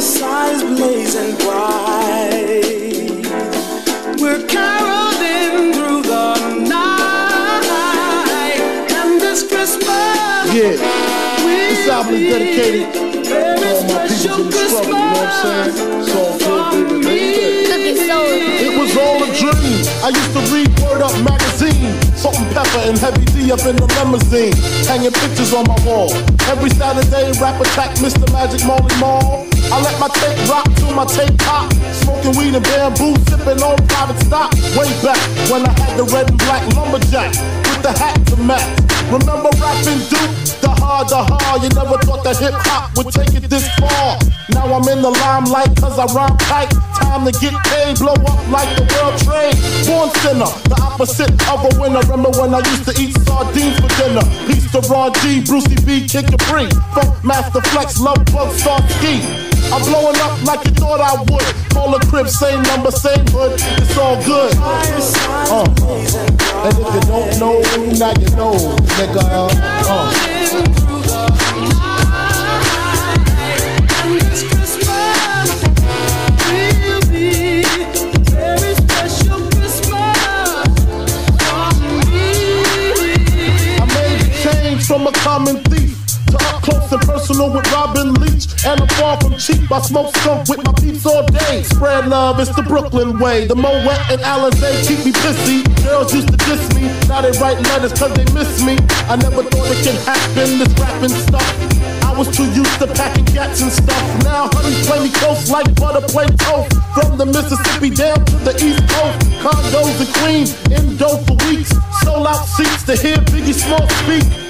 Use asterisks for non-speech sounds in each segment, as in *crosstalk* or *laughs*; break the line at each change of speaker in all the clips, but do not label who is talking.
Firesides blazing bright. We're caroling through the night. And this Christmas.
Yeah. This album is dedicated to all my people in the struggle, you know what I'm saying? It's all good, baby, baby. It was all a dream. I used to read Word Up magazine. Salt-N-Pepa and heavy D up in the limousine. Hanging pictures on my wall. Every Saturday, rap attack Mr. Magic Marley Marl. I let my tape rock till my tape pop. Smoking weed and bamboo, sipping on private stock. Way back when I had the red and black lumberjack with the hat to match. Remember rapping Duke? The hard, the hard. You never thought that hip hop would take it this far. Now I'm in the limelight cause I rhyme tight. Time to get paid, blow up like the world trade. Born sinner, the opposite of a winner. Remember when I used to eat sardines for dinner? Peace to Ron G, Brucey B, Kid Capri. Funkmaster Flex, Love Bug, Star Ski. I'm blowing up like you thought I would. Call a crib, same number, same hood. It's all good. Uh. And if you don't know, now you know, nigga. Uh.
And this Christmas will be the very special Christmas for me.
I made the change from a common close and personal with Robin Leach. And I'm far from cheap. I smoke skunk with my peeps all day. Spread love, it's the Brooklyn way. The Moet and Alizé keep me pissy. Girls used to diss me. Now they write letters cause they miss me. I never thought it could happen, this rapping stuff. I was too used to packing cats and stuff. Now honeys play me close like butter play toast. From the Mississippi down to the East Coast. Condos and Queens, in dope for weeks. Sold out seats to hear Biggie Small speak.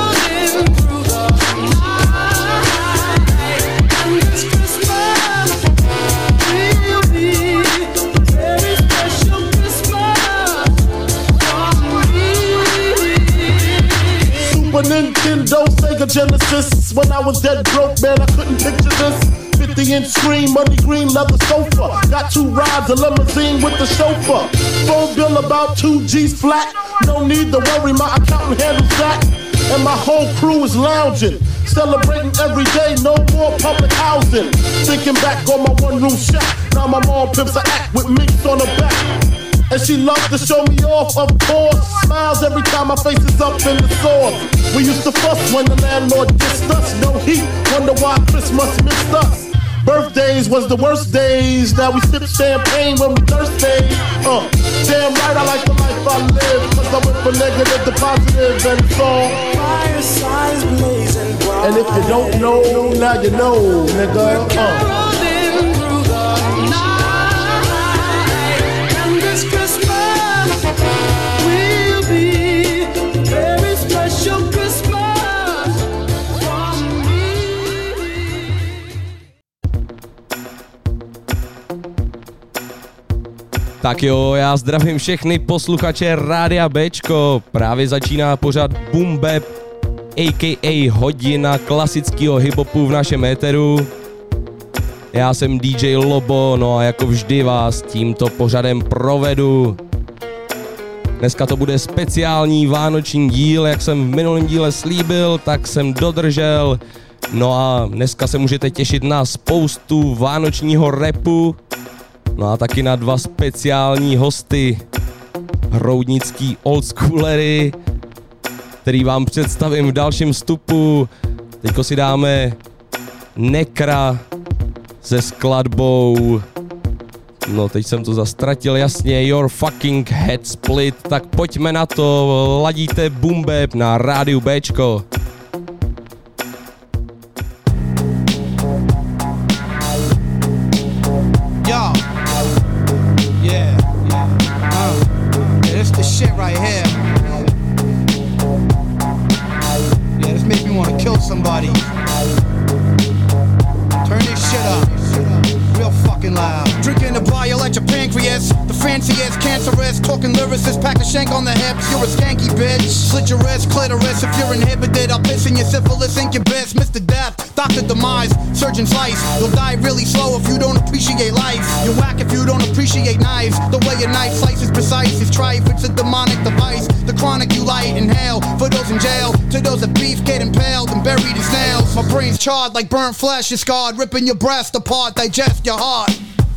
Nintendo, Sega Genesis. When I was dead broke, man, I couldn't picture this. 50 inch screen, money green leather sofa. Got two rides, a limousine with the chauffeur. Phone bill about two G's flat. No need to worry, my accountant handles that. And my whole crew is lounging. Celebrating every day, no more public housing. Thinking back on my one room shack. Now my mom pimps a act with minks on the back. And she loves to show me off, of course. Smiles every time my face is up in the sauce. We used to fuss when the landlord dissed us. No heat, wonder why Christmas missed us. Birthdays was the worst days. Now we sip champagne when we thirsty. Uh, damn right, I like the life I live. Cause I went from negative to positive and it's all. And if you don't know, now you know, nigga. Uh.
Tak jo, já zdravím všechny posluchače Rádia Bčko. Právě začíná pořad Boom Bap, a.k.a. hodina klasického hiphopu v našem éteru. Já jsem DJ Lobo, no a jako vždy vás tímto pořadem provedu. Dneska to bude speciální vánoční díl, jak jsem v minulém díle slíbil, tak jsem dodržel. No a dneska se můžete těšit na spoustu vánočního repu, No a taky na dva speciální hosty, hroudnický oldschoolery, který vám představím v dalším vstupu. Teďko si dáme Nekra se skladbou No, teď jsem to zastratil, jasně, Your Fucking Head Split, tak pojďme na to, ladíte Bap na rádiu Bčko.
You're inhibited, I'll piss in your syphilis, incubus, Mr. Death, Dr. Demise, Surgeon Slice. You'll die really slow if you don't appreciate life. You're whack if you don't appreciate knives. The way a knife slices precise is try if it's a demonic device. The chronic you light, inhale. For those in jail, to those that beef get impaled and buried in snails. My brain's charred like burnt flesh, is scarred, ripping your breast apart, digest your heart.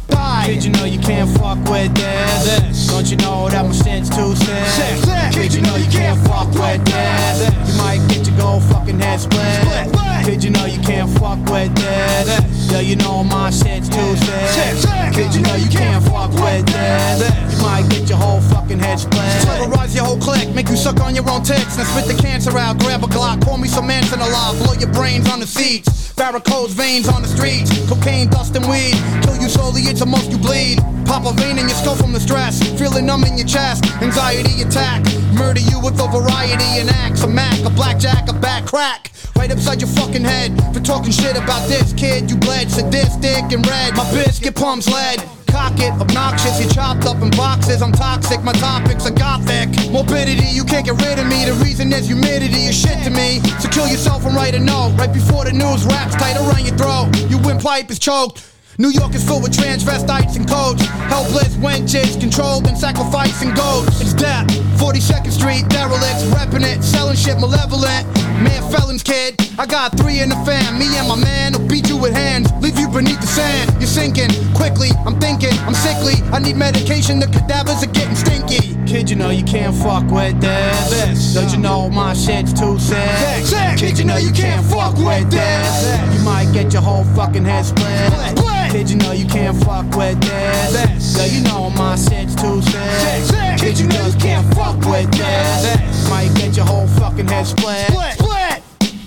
Die. Kid, you know you can't fuck with this. Don't you know that my shit's too sick? sick. You know you can't fuck with this. You might get your gold fucking head split. split. You know you can't fuck with this. Yeah, you know my shit's too sick. sick. You know you can't fuck with this. You might get your whole fucking head split. Terrorize your whole clique, make you suck on your own ticks. Now spit the cancer out, grab a Glock, pour me some Manson alive, blow your brains on the seats. Varicose veins on the streets, cocaine, dust, and weed. Kill you slowly, it's a most you bleed. Pop a vein in your skull from the stress, feeling numb in your chest. Anxiety attack, murder you with a variety and acts. A Mac, a blackjack, a back crack. Right upside your fucking head for talking shit about this kid. You bled sadistic and red. My biscuit pumps lead cock it, obnoxious, you chopped up in boxes. I'm toxic, my topics are gothic. Morbidity, you can't get rid of me. The reason is humidity is shit to me. So kill yourself and write a note. Right before the news wraps tight around your throat. Your windpipe is choked. New York is full with transvestites and codes. Helpless wenches controlled and sacrificing goats. It's death. 42nd Street, derelicts, repping it, selling shit malevolent. Man, felons, kid. I got three in the fam. Me and my man will beat you with hands, leave you beneath the sand. You're sinking quickly. I'm thinking, I'm sickly. I need medication. The cadavers are getting stinky. Kid, you know you can't fuck with this. this. Don't you know my shit's too sick? sick, sick. Kid, you know you can't fuck with this. You might get your whole fucking head split. split. Kid, you know you can't fuck with this. this. Yeah, you know my shit's too sick. Kid, you know you can't fuck with this. this. Might get your whole fucking head split. split. split.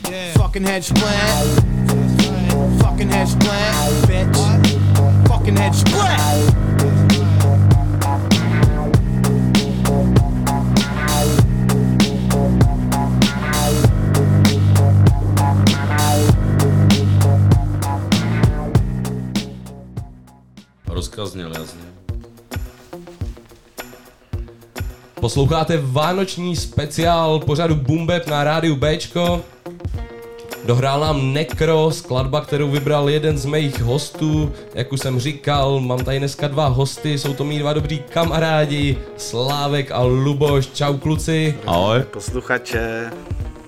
Yeah. Fucking head split. Fucking head split, bitch. Fucking head split.
Rozkaz zněl jasně.
Posloucháte vánoční speciál pořadu Bumbeb na rádiu Bčko. Dohrál nám Necro, skladba, kterou vybral jeden z mých hostů. Jak už jsem říkal, mám tady dneska dva hosty, jsou to mý dva dobří kamarádi, Slávek a Luboš. Čau kluci.
Ahoj.
Posluchače,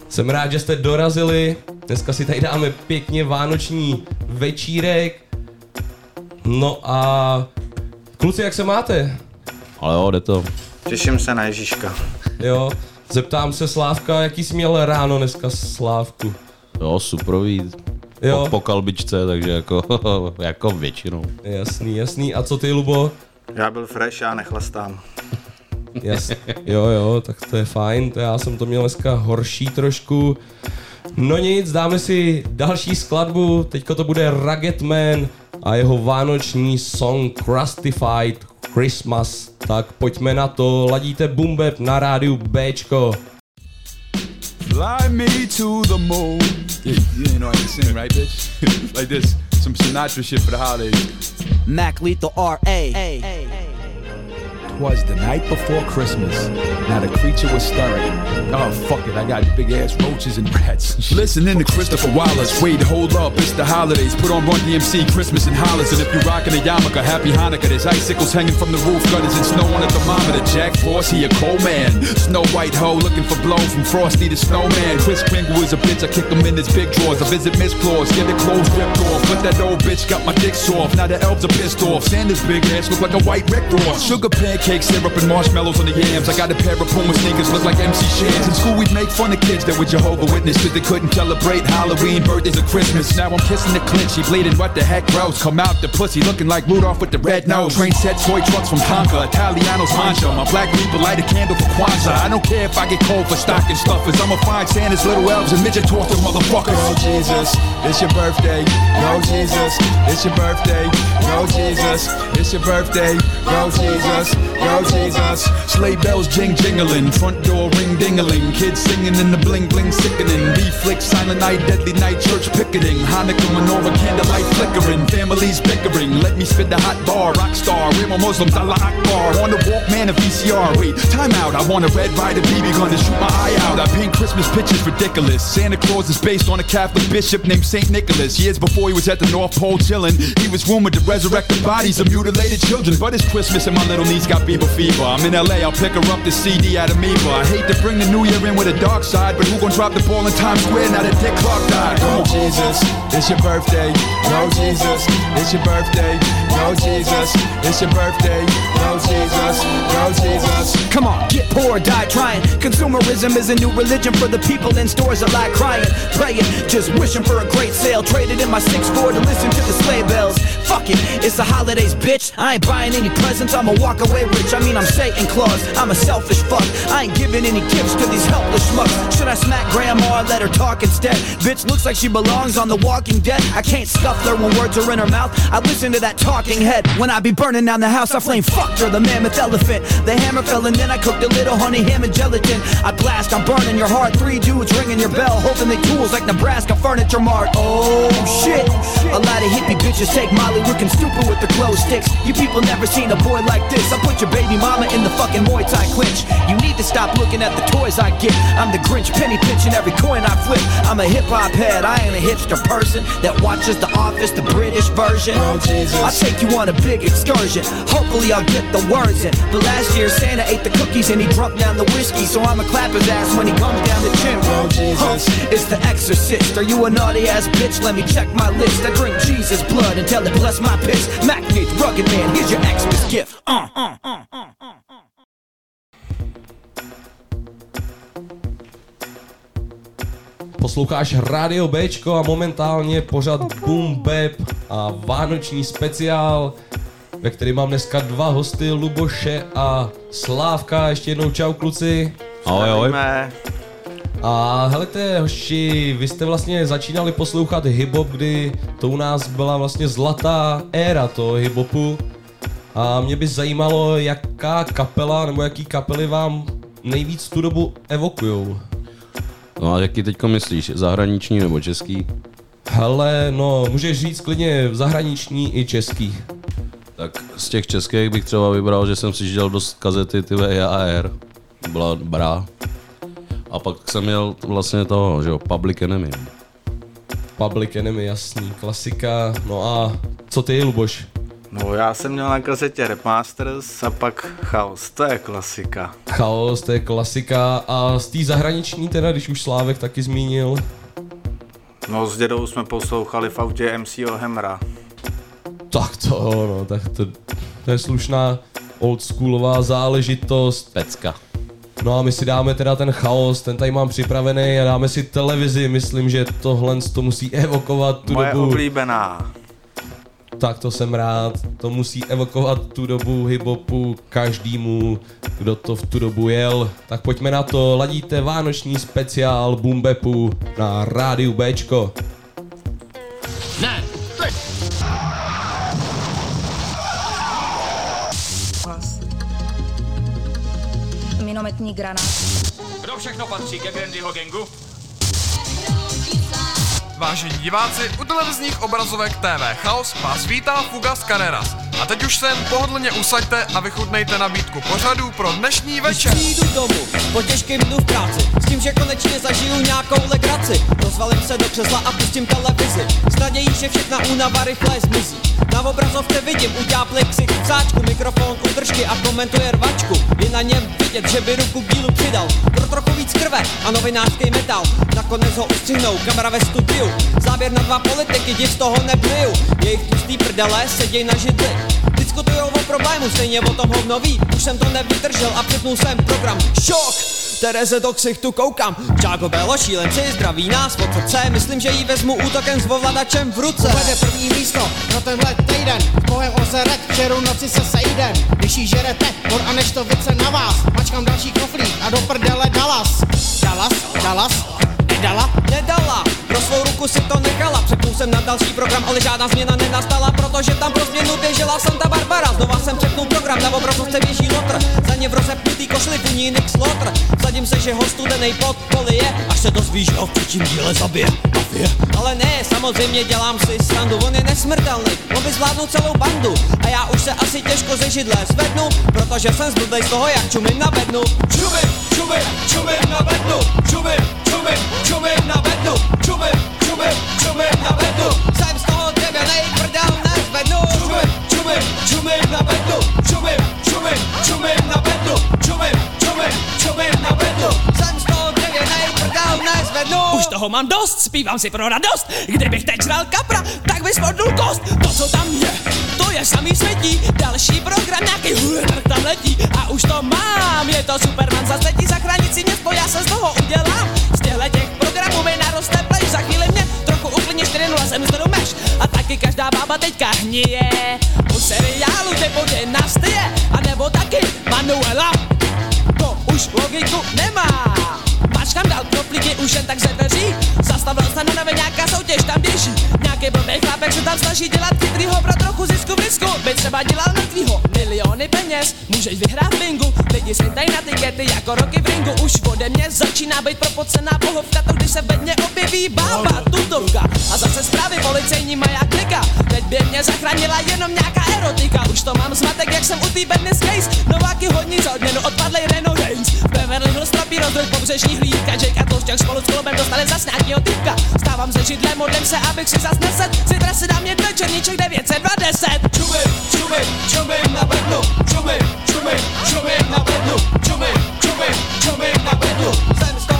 Jsem rád, že jste dorazili. Dneska si tady dáme pěkně vánoční večírek. No a kluci, jak se máte?
Ale jo, jde to.
těším se na Ježíška.
Jo, zeptám se Slávka, jaký jsi měl ráno dneska Slávku?
Jo, suprový.
Jo.
Po, po kalbičce, takže jako, *laughs* jako většinou.
Jasný, jasný. A co ty, Lubo?
Já byl fresh, já nechlastám.
Jas, *laughs* jo, jo, tak to je fajn, to já jsem to měl dneska horší trošku. No nic, dáme si další skladbu, teďko to bude Rugged Man a jeho vánoční song Crustified Christmas. Tak pojďme na to, ladíte Bumbeb na rádiu Bčko.
Fly me to the moon. Yeah, you ain't know sing, right, bitch? *laughs* like this, some Sinatra shit for the holidays.
Mac Lethal R.A.
was the night before Christmas. Now the creature was stirring. Oh, fuck it, I got big ass roaches and rats. *laughs*
Listening to Christopher Wallace. Wait, hold up, it's the holidays. Put on Run DMC, Christmas in Hollis. And if you're rocking a yarmulke, happy Hanukkah. There's icicles hanging from the roof, gutters and snow on the thermometer. Jack Frost, he a cold man. Snow White hoe looking for blow from Frosty to Snowman. Kris Kringle is a bitch, I kick him in his big drawers. I visit Miss Claus, get the clothes ripped off. But that old bitch got my dick soft. Now the elves are pissed off. Santa's big ass look like a white Rick Ross. Sugar pancakes, syrup, and marshmallows on the yams. I got a pair of Puma sneakers, look like MC Shams. In school, we'd make fun of kids that were Jehovah Witness, cause they couldn't celebrate Halloween, birthdays, or Christmas. Now I'm kissing the clit, she bleeding, what the heck, gross. Come out the pussy, looking like Rudolph with the red nose. Train set toy trucks from Tonka, Italiano's mancha. My black people light a candle for Kwanzaa. I don't care if I get cold for stocking stuffers. I'ma find Santa's little elves and midget torture motherfuckers.
Oh Jesus, it's your birthday. Yo, Jesus, it's your birthday. Yo, Jesus, it's your birthday. Yo, Jesus,
yo Jesus. Sleigh bells jing jingling, front door ring dingling, kids singing in the bling bling sickening. Flick, silent night, deadly night, church picketing, Hanukkah menorah, candlelight flickering, families bickering. Let me spit the hot bar, rock star, we're more Muslims, Allah Akbar. On the Walkman, a VCR. Wait, time out. I want a red Ryder BB gun to shoot my eye out. I paint Christmas pictures ridiculous. Santa Claus is based on a Catholic bishop named Saint Nicholas. Years before he was at the North Pole chilling, he was rumored to resurrect the bodies of mutilated children. But it's Christmas and my little niece got Bieber fever. I'm in LA, I'll pick her up the CD out of Amoeba. I hate to bring the new year in with a dark side, but who gon' drop the ball in Times Square now that Dick Clark died? On, Jesus, it's your birthday. No, Jesus, it's your birthday. No, Jesus, it's your birthday. No, Jesus, no, Jesus.
Come on, get poor die trying. Consumerism is a new religion for the people in stores that lie crying, praying, just wishing for a great sale. Traded in my 6-4 to listen to the sleigh bells. Fuck it, it's the holidays, bitch. I ain't buying any presents, I'ma walk away rich. I mean, I'm Satan Claus, I'm a selfish fuck. I ain't giving any gifts to these helpless schmucks. Should I smack grandma or let her talk instead? Bitch looks like she belongs on The Walking Dead. I can't scuff her when words are in her mouth. I listen to that talking head. When I be burning down the house, I flame fucked her, the mammoth elephant. The hammer fell and then I cooked a little honey ham and gelatin. I blast, I'm burning your heart. Three dudes ringing your bell, hoping they tools like Nebraska Furniture Mart. Oh shit. A lot of hippie bitches take Molly looking stupid with the glow sticks. You people never seen a boy like this. I put your baby mama in the fucking Muay Thai clinch. You need to stop looking at the toys I get. I'm the Grinch penny pinching every coin I flip. I'm a hip hop head, I ain't a hipster person that watches The Office, the British version. Oh, I'll take you on a big excursion. Hopefully I'll get the words in. But last year Santa ate the cookies and he drunk down the whiskey, so I'ma clap his ass when he comes down the chimney. Oh, huh, it's the exorcist. Are you a naughty ass bitch? Let me check my list. I drink Jesus blood until it bless my piss. Mac Nate's rugged man, here's your Xmas gift. Uh, uh, uh, uh, uh.
Posloucháš Radio Bčko a momentálně pořad Boom Bap a vánoční speciál, ve kterém mám dneska dva hosty, Luboše a Slávka. Ještě jednou čau kluci.
Ahoj, ahoj.
A helejte, hoši, vy jste vlastně začínali poslouchat hip-hop, kdy to u nás byla vlastně zlatá éra toho hip-hopu. A mě by zajímalo, jaká kapela nebo jaký kapely vám nejvíc tu dobu evokujou.
No a jaký teďko myslíš, zahraniční nebo český?
Hele, no, můžeš říct klidně zahraniční i český.
Tak z těch českých bych třeba vybral, že jsem si žil dost kazety ty JAR. Byla dobrá. A pak jsem měl vlastně toho, že jo, Public Enemy.
Public Enemy, jasný, klasika. No a co ty, Luboš?
No já jsem měl na kazetě Repmasters a pak Chaos, to je klasika.
Chaos, to je klasika. A z té zahraniční teda, když už Slávek taky zmínil,
No s dědou jsme poslouchali v autě MCO Hemra.
tak to, no, tak to, to je slušná oldschoolová záležitost.
Pecka.
No a my si dáme teda ten chaos, ten tady mám připravený a dáme si televizi, myslím, že tohle to musí evokovat tu
Moje
dobu.
oblíbená.
Tak to jsem rád, to musí evokovat tu dobu hiphopu každému, kdo to v tu dobu jel. Tak pojďme na to, ladíte vánoční speciál Boom Bapu na rádiu Bčko.
Minometní granát.
Kdo všechno patří ke Grandyho gangu? Vážení diváci, u televizních obrazovek TV Chaos vás vítá Fugas Carreras. A teď už se pohodlně usaďte a vychutnejte nabídku pořadu pro dnešní večer.
Přijdu domů po těžkém dnu v práci S tím, že konečně zažiju nějakou legraci Rozvalím se do křesla a pustím televizi. S nadějí, že všechna únava rychle zmizí. Na obrazovce vidím utápli ksich v sáčku Mikrofon udržky a komentuje rvačku. Je na něm vidět, že by ruku k dílu přidal. Pro trochu víc krve a novinářský metal. Nakonec ho ustřihnou, kamera ve studiu. Záběr na dva politiky, div z toho nebliju Jejich tlustý prdele seděj na židli Diskutujou o problému, stejně o tom hovno ví. Už jsem to nevydržel a přepnul jsem program. Šok! Tereze do ksichtu koukám. Čáko Belo, šílenci, zdraví nás od srdce Myslím, že jí vezmu útokem s ovladačem v ruce.
Povede první místo pro tenhle týden. Bohem ozeret, včeru noci se sejdem Když jí žerete, mor a než to vice na vás. Mačkám další koflík a do prdele Dallas. Dallas, Dallas, nedala
Nedala, pro svou ruku si to nechala Přepnul jsem na další program, ale žádná změna nenastala, protože tam pro změnu běžela Santa Barbara. Znova jsem přepnul program, na obrazovce běží lotr, za ně v rozepnutý košli voní Nick Slotr. Zadím se, že ho studenej pod je, až se dozví, že ho v příštím díle zabije. Mafie. Ale ne, samozřejmě dělám si srandu, on je nesmrtelný, on by zvládnul celou bandu. A já už se asi těžko ze židle zvednu, protože jsem zblblej z toho, jak čumím na bednu. Čumím, čumím, čumím na bednu, čumím, čumím
mám dost, zpívám si pro radost. Kdybych teď žral kapra, tak bys podnul kost. To, co tam je, to je samý světí. Další program, nějaký hulenak tam letí. A už to mám, je to Superman za letí zachránit si město, já se z toho udělám. Z těchto těch programů mi naroste play, za chvíli mě trochu úplně 4-0 jsem meš. A taky každá bába teďka hníje. U seriálu typu dynastie, a nebo taky Manuela. To už logiku nemá. Mačkám dal knoflíky už jen tak ze dveří Zastavil se na nové nějaká soutěž, tam běží. Nějaký blbý chlápek se tam snaží dělat chytrýho pro trochu zisku v risku. By třeba dělal mrtvýho miliony peněz. Můžeš vyhrát bingu, lidi světají na tikety jako roky v ringu. Už ode mě začíná být propocená pohovka To když se vedně objeví bába, tutovka. A zase zprávy policejní maják klika. Teď by mě zachránila jenom nějaká erotika. Už to mám zmatek, jak jsem u té business case. Nováky hodní za odměnu odpadlej Renault Reigns V Beverly Hills trapí rozdroj pobřežní hlídka. Jake a Tloušťák spolu s klubem dostali zas nějakýho typka Stávám se židlem, modlím se, abych si zas neset Zítra si dám jedno černíček 920
Čumím, čumím, čumím na bednu. Čumím, čumím, čumím na bednu. Čumím, čumím, čumím na bednu. Jsem z toho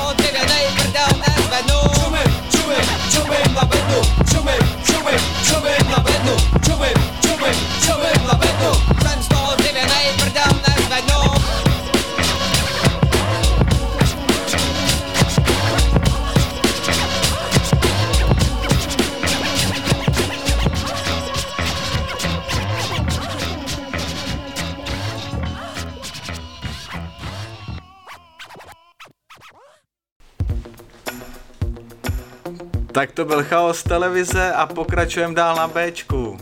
Tak to byl chaos televize a pokračujeme dál na Bčku.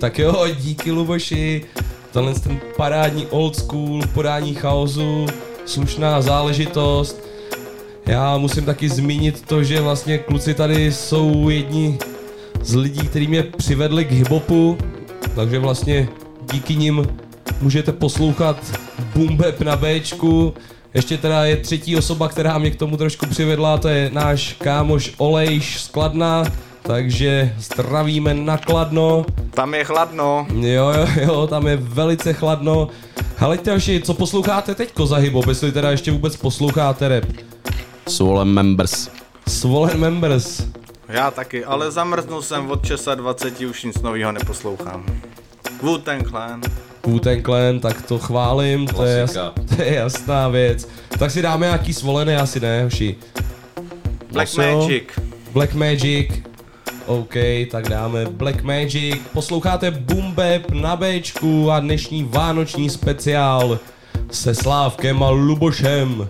Tak jo, díky Luboši. Tenhle ten parádní old school, podání chaosu, slušná záležitost. Já musím taky zmínit to, že vlastně kluci tady jsou jedni z lidí, kteří mě přivedli k hiphopu, takže vlastně díky nim můžete poslouchat Bap na Bčku. Ještě teda je třetí osoba, která mě k tomu trošku přivedla, to je náš kámoš Olejš z Kladna, takže zdravíme na Kladno.
Tam je chladno.
Jo, jo, jo, tam je velice chladno. Hele, další, co posloucháte teďko za hip jestli teda ještě vůbec posloucháte rap?
Swollen Members.
Swollen Members.
Já taky, ale zamrznul jsem od časa 20, už nic nového neposlouchám. Wu-Tang Clan.
Wu-Tang Clan, tak to chválím, to je, jas, to je jasná věc. Tak si dáme nějaký svolený, asi ne, hoši.
Black
Nosil.
Magic.
Black Magic. OK, tak dáme Black Magic. Posloucháte Boom Bap na Bčku a dnešní vánoční speciál se Slávkem a Lubošem.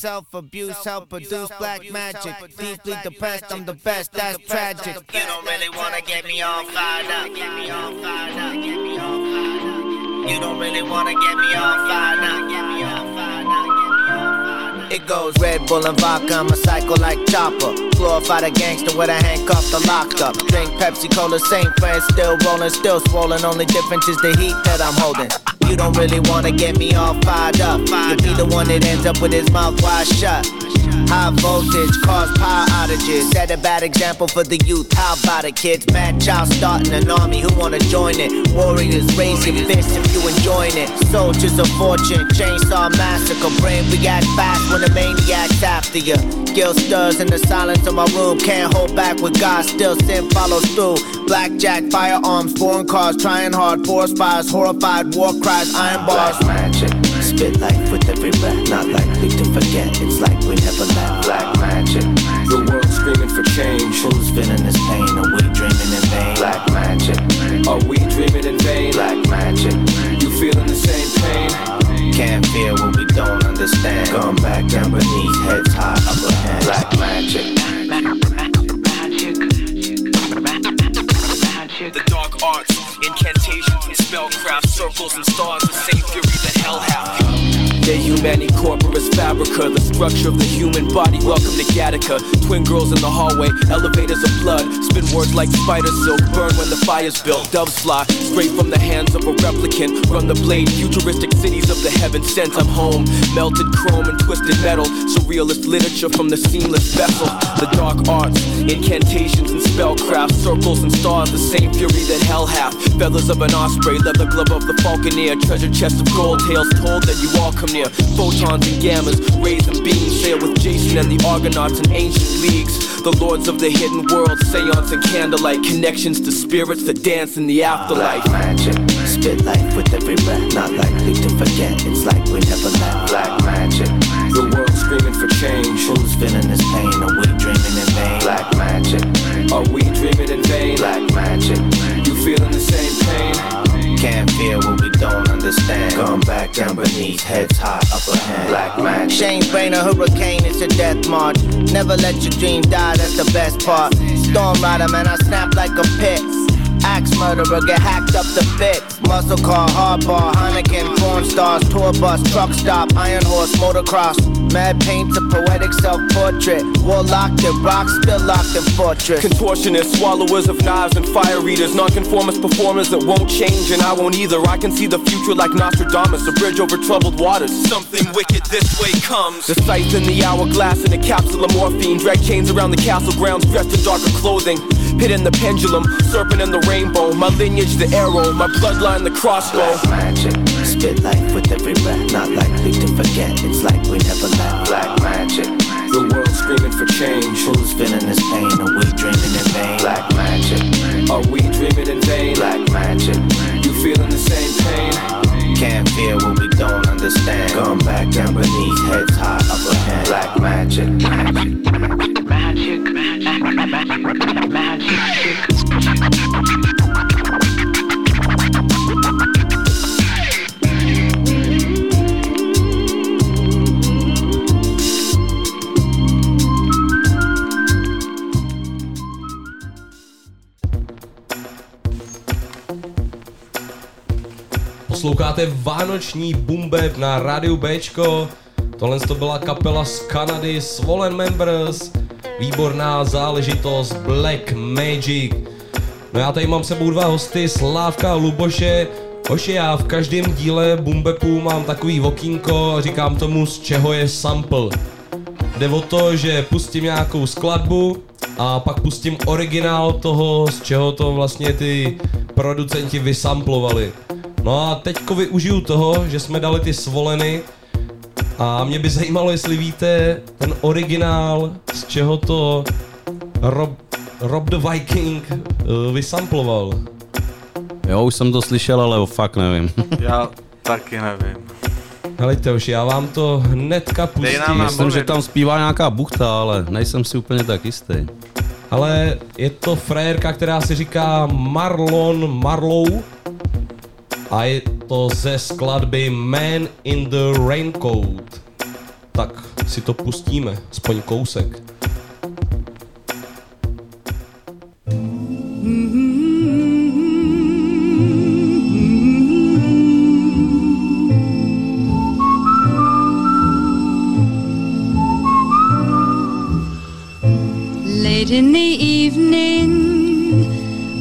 Self-abuse, self-produced black magic. Deeply depressed, I'm the best, that's tragic. You don't really wanna get me all fired up. Get me all fired up. Get me all fired up. You don't really wanna get me all fired up. Get me all fired up. Get me all fired. It goes Red Bull and vodka, I'm a psycho like Chopper. Glorified a gangster with a handcuff to locked up. Drink Pepsi Cola, same friends, still rolling, still swollen. Only difference is the heat that I'm holding. You don't really wanna get me all fired up. You'll be the one that ends up with his mouth wide shut. High voltage cause power outages. Set a bad example for the youth. How about it, kids? Madchild starting an army. Who wanna join it? Warriors your fists if you enjoying it. Soldiers of fortune, chainsaw massacre. Brain react fast when the maniac's after you. Guilt stirs in the silence of my room. Can't hold back with God. Still sin follows through. Blackjack, firearms, foreign cars, trying hard. Forest fires, horrified war cries, iron bars. Black magic did life with everywhere. Not likely to forget, it's like we never left. Black magic.
The world screaming for change.
Who's feeling this pain? Are we dreaming in vain?
Black magic. Are we dreaming in vain?
Black magic.
You feeling the same pain?
Can't feel what we don't understand. Come back down beneath, heads high, upper hand. Black magic.
The dark arts, incantations, and spellcrafts circles and stars, the same fury that hell hath. De Humani Corporis Fabrica, the structure of the human body. Welcome to Gattaca. Twin girls in the hallway, elevators of blood. Spin words like spider silk, burn when the fire's built. Doves fly straight from the hands of a replicant. Run the blade, futuristic cities of the heaven sent. I'm home, melted chrome and twisted metal. Surrealist literature from the seamless vessel. The dark arts, incantations and spellcraft. Circles and stars, the same fury that hell hath. Feathers of an osprey, leather glove of the falconer. Treasure chest of gold, tales told that you all come near. Photons and gammas, rays and beams. Sail with Jason and the Argonauts in ancient leagues. The lords of the hidden world, seance and candlelight. Connections to spirits that dance in the afterlife.
Black magic, spit life with every breath. Not likely to forget, it's like we never left. Black magic,
The world screaming for change.
who's feeling this pain? Are we dreaming in vain?
Black magic. Are we dreaming in vain?
Black magic,
You feeling the same pain?
can't feel what we don't back down beneath, heads high, upper hand. Black magic.
Shane Brain, a hurricane, it's a death march. Never let your dream die, that's the best part. Storm rider, man, I snap like a pit. Axe murderer, get hacked up to bits. Muscle car, hardball, Heineken, porn stars, tour bus, truck stop, iron horse, motocross. Mad paint a poetic self portrait. War locked in rock, still locked in fortress.
Contortionists, swallowers of knives and fire eaters, nonconformist performers that won't change and I won't either. I can see the future like Nostradamus, a bridge over troubled waters. Something wicked this way comes. The sights in the hourglass in a capsule of morphine, drag chains around the castle grounds, dressed in darker clothing. Pit in the pendulum, serpent in the rainbow. My lineage, the arrow, my bloodline, the crossbow.
Black magic, spit life with every breath. Not likely to forget, it's like we never left. Black magic,
The world screaming for change.
who's feeling this pain? Are we dreaming in vain? Black magic,
Are we dreaming in vain?
black magic,
You feeling the same pain?
can't feel what we don't understand. Going back down beneath, heads high, upper hand. Black magic, magic, magic, magic, magic.
Posloucháte Vánoční bumbeb na rádiu Bčko. Tohle to byla kapela z Kanady Swollen Members. Výborná záležitost Black Magic. No já tady mám sebou dva hosty, Slávka a Luboše. Hoši, já v každém díle Bumbepu mám takový okýnko a říkám tomu, z čeho je sample. Jde o to, že pustím nějakou skladbu a pak pustím originál toho, z čeho to vlastně ty producenti vysamplovali. No a teďko využiju toho, že jsme dali ty svoleny a mě by zajímalo, jestli víte ten originál, z čeho to Rob, Rob the Viking uh, vysamploval.
Jo, už jsem to slyšel, ale fakt nevím. *laughs*
Já taky nevím.
Helejte už, já vám to hnedka pustím.
Myslím, že tam zpívá nějaká buchta, ale nejsem si úplně tak jistý.
Ale je to frérka, která se říká Marlon Marlow a je to ze skladby Man in the Raincoat. Tak si to pustíme, aspoň kousek.
Late in the evening,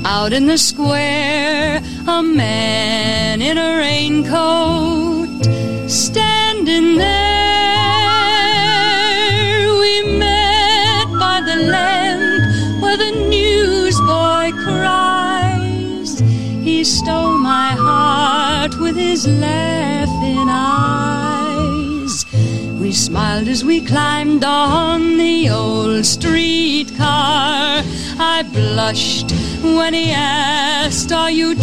out in the square, a man in a raincoat standing there. We met by the lamp where the newsboy cries. He stole my heart with his laughing eyes. We smiled as we climbed on the old streetcar. I blushed when he asked, Are you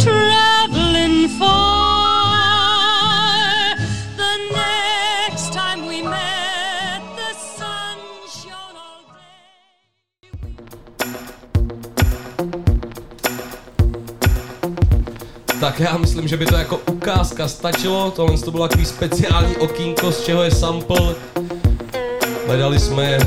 Tak já myslím, že by to jako ukázka stačilo. Tohle to bylo takový speciální okýnko, z čeho je sample. Hledali jsme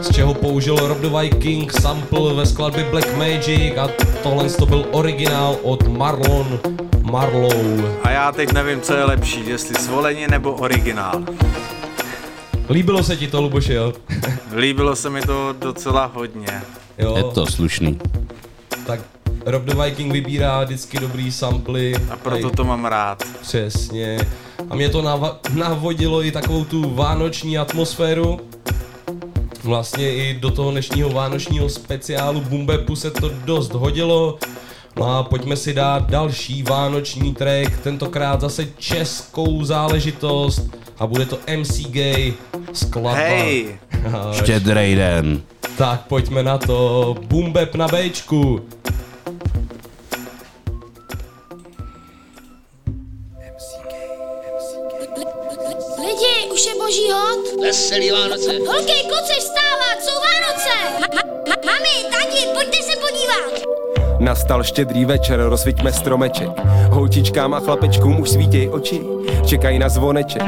z čeho použil Rob the Viking sample ve skladbě Black Magic a tohle to byl originál od Marlon Marlow.
A já teď nevím, co je lepší, jestli svolení nebo originál.
Líbilo se ti to, Luboši, jo?
Líbilo se mi to docela hodně.
Jo.
Je to slušný.
Tak Rob the Viking vybírá vždycky dobrý samply.
A proto to mám rád.
Přesně. A mě to nav- navodilo i takovou tu vánoční atmosféru. Vlastně i do toho dnešního vánočního speciálu Bumbepu se to dost hodilo. No a pojďme si dát další vánoční track, tentokrát zase českou záležitost a bude to MC Gay skladba.
Hej!
Štědrej den.
Tak pojďme na to, Bumbep na Bčku.
Boží hod.
Veselý Vánoce.
Holky, kluci, vstávat, jsou Vánoce. Ma- ma- mami, tati, pojďte se podívat.
Nastal štědrý večer, rozsviťme stromeček. Holčičkám a chlapečkům už svítěj oči, čekají na zvoneček.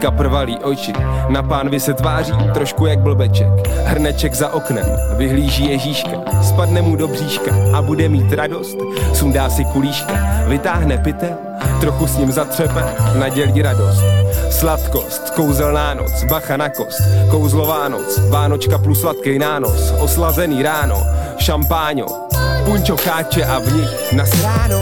Kapr valí oči, na pánvi se tváří, trošku jak blbeček. Hrneček za oknem, vyhlíží Ježíška, spadne mu do bříška a bude mít radost. Sundá si kulíška, vytáhne pytel, trochu s ním zatřepe, nadělí radost. Sladkost, kouzelná noc, bacha na kost, kouzlová noc, Vánočka plus sladký nános, oslazený ráno, šampáňo, punčo cháče a v nich nasráno.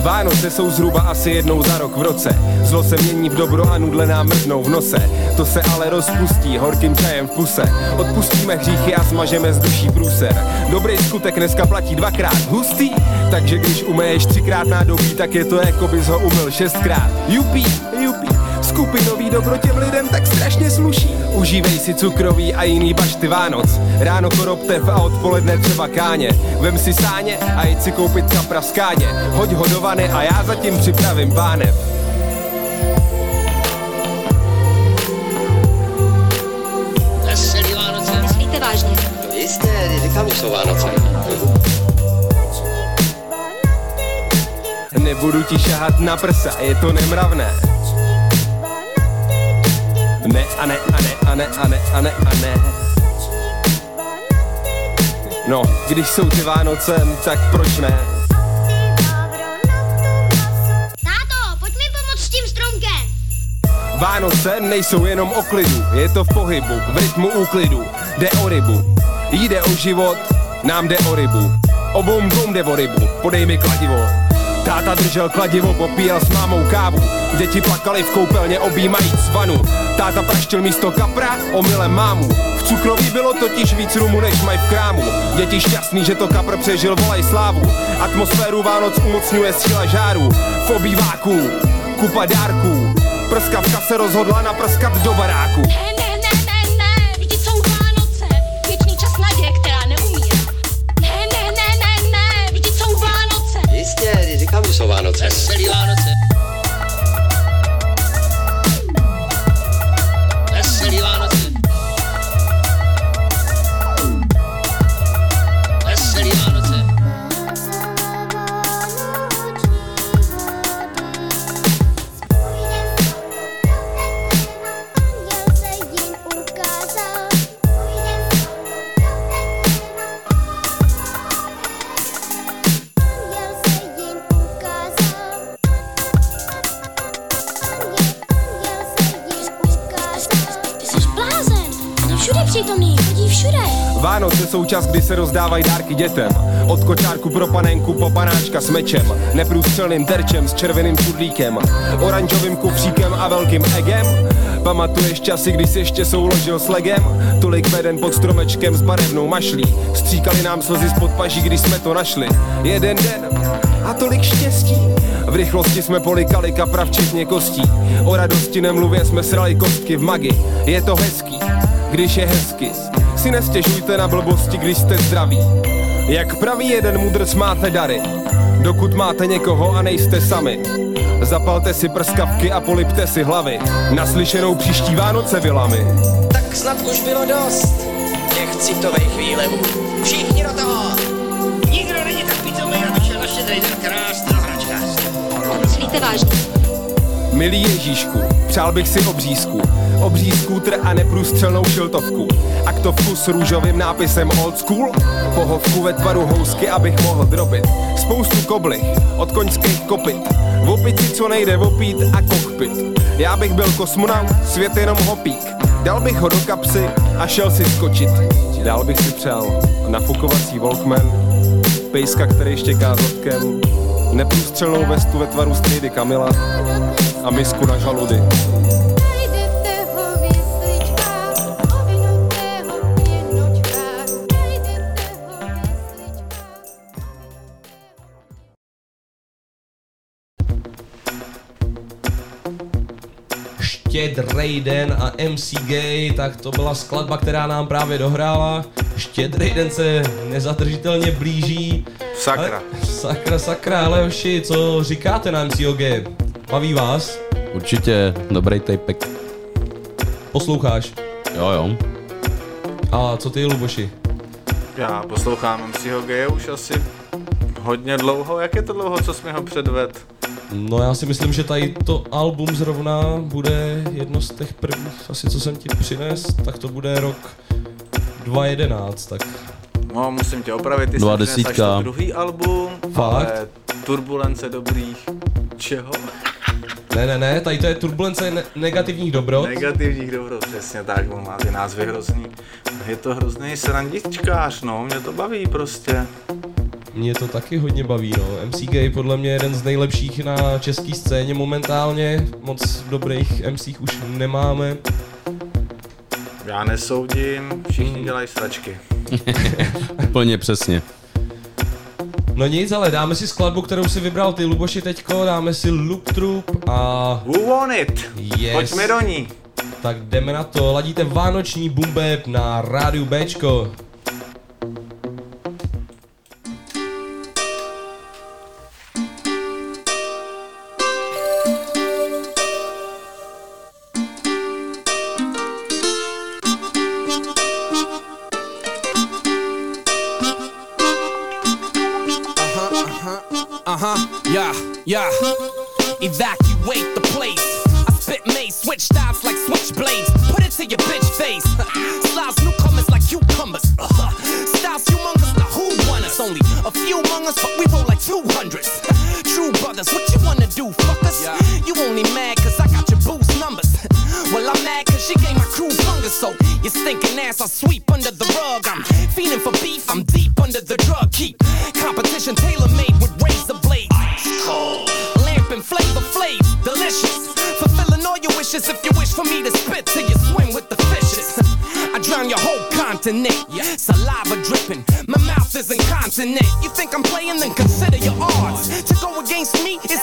Vánoce jsou zhruba asi jednou za rok v roce. Zlo se mění v dobro a nudle nám mrznou v nose. To se ale rozpustí horkým čajem v puse. Odpustíme hříchy a smažeme z duší průser. Dobrý skutek dneska platí dvakrát hustý, takže když umeješ třikrát nádobí, tak je to jako bys ho umyl šestkrát. Jupí, jupí. Skupinový dobro těm lidem tak strašně sluší. Užívej si cukroví a jiný bašty Vánoc. Ráno koroptev a odpoledne třeba káně. Vem si sáně a jď si koupit kapra v skáně. Hoď ho do vany a já zatím připravím pánev.
Veselý Vánoce.
Myslíte vážně?
No jistě, když říkám, že jsou Vánoce.
Nebudu ti šahat na prsa, je to nemravné. Ne a ne a ne a ne a ne a ne a ne. No, když jsou ty Vánoce, tak proč ne?
Táto, pojď mi pomoct s tím stromkem.
Vánoce nejsou jenom o klidu, je to v pohybu, v rytmu úklidu, jde o rybu. Jde o život, nám jde o rybu. Obou dvou jde o rybu, podej mi kladivo. Táta držel kladivo, popíjel s mámou kávu. Děti plakali v koupelně, objímajíc vanu. Táta praštil místo kapra, omylem mámu. V cukroví bylo totiž víc rumu, než mají v krámu. Děti šťastný, že to kapr přežil, volaj slávu. Atmosféru Vánoc umocňuje síla žáru. V obýváku, kupa dárků. Prskavka se rozhodla naprskat do baráku.
Ne, ne, ne, ne, ne, vždyť jsou Vánoce. Věčný čas naděje, která neumírá. Ne, ne, ne, ne, ne, vždyť jsou Vánoce.
Jistě, říkám, že jsou Vánoce. Veselý Vánoce. Vánoce
jsou čas, kdy se rozdávají dárky dětem. Od kočárku pro panenku po panáčka s mečem, neprůstřelným terčem s červeným čudlíkem, oranžovým kufříkem a velkým egem. Pamatuješ časy, kdy jsi ještě souložil s legem? Tolik veden pod stromečkem s barevnou mašlí. Stříkali nám slzy spod paží, když jsme to našli. Jeden den a tolik štěstí. V rychlosti jsme polikali kapra včetně kostí. O radosti nemluvě jsme srali kostky v magi. Je to hezký, když je hezky. Si nestěžujte na blbosti, když jste zdraví. Jak praví jeden mudrc máte dary, dokud máte někoho a nejste sami. Zapalte si prskavky a polipte si hlavy. Naslyšenou příští Vánoce vilami.
Tak snad už bylo dost těch citových výlevů. Všichni do toho!
Nikdo není tak pitomý, aby šel štědrý den krást na hračkářství.
Myslíte vážně?
Milý Ježíšku, přál bych si obřízku, obří skútr a neprůstřelnou šiltovku. Aktovku s růžovým nápisem old school, pohovku ve tvaru housky, abych mohl drobit. Spoustu koblich, od koňských kopit, v opici, co nejde opít a kokpit. Já bych byl kosmonaut, svět jenom hopík, dal bych ho do kapsy a šel si skočit. Dál bych si přál nafukovací Walkman, pejska, který štěká zadkem, neprůstřelnou vestu ve tvaru strýdy Kamila a misku na žaludy.
Štědrej den a MC Gay, tak to byla skladba, která nám právě dohrála. Štědrej den se nezadržitelně blíží.
Sakra.
Ale, sakra, sakra, ale hoši, co říkáte na MCOG? Baví vás?
Určitě, dobrý tapek.
Posloucháš?
Jo, jo.
A co ty, Luboši?
Já poslouchám MCho G už asi hodně dlouho. Jak je to dlouho, co jsme ho předved?
No já si myslím, že tady to album zrovna bude jedno z těch prvních, asi co jsem ti přines, tak to bude rok 2011, tak
No, musím tě opravit, ty
Dva
jsi to druhý album,
Fakt?
ale turbulence dobrých čeho?
ne, ne, ne, tady to je turbulence ne- negativních dobrot.
Negativních dobro, přesně tak, on má ty názvy hrozný. Je to hrozný srandičkář, no, mě to baví prostě.
Mě to taky hodně baví, no. MC Gay podle mě je jeden z nejlepších na české scéně momentálně. Moc dobrých MCích už nemáme.
Já nesoudím, všichni dělají sračky. *laughs*
Úplně přesně.
No nic, ale dáme si skladbu, kterou si vybral ty, Luboši, teďko. Dáme si Loop Troop a...
Who want it?
Yes.
Pojďme do ní.
Tak jdeme na to. Ladíte Vánoční bumbeb na rádiu Bčko.
Switch styles like switchblades. Put it to your bitch face. *laughs* Slides newcomers like cucumbers. Uh-huh. *laughs* Styles humongous, now who won us? Only a few among us, but we roll like 200s. *laughs* True brothers, what you wanna do, fuckers? You only mad cause I got your boost numbers. Well, I'm mad cause she gave my crew fungus, so your stinking ass I sweep under the rug. I'm fiending for beef, I'm deep under the drug. Keep competition tailor made with razor blades. Ice Cold. Lamp and flavor flaves, delicious. If you wish for me to spit till you swim with the fishes. I drown your whole continent. yeah. Saliva dripping, my mouth is incontinent. You think I'm playing, then consider your odds. To go against me is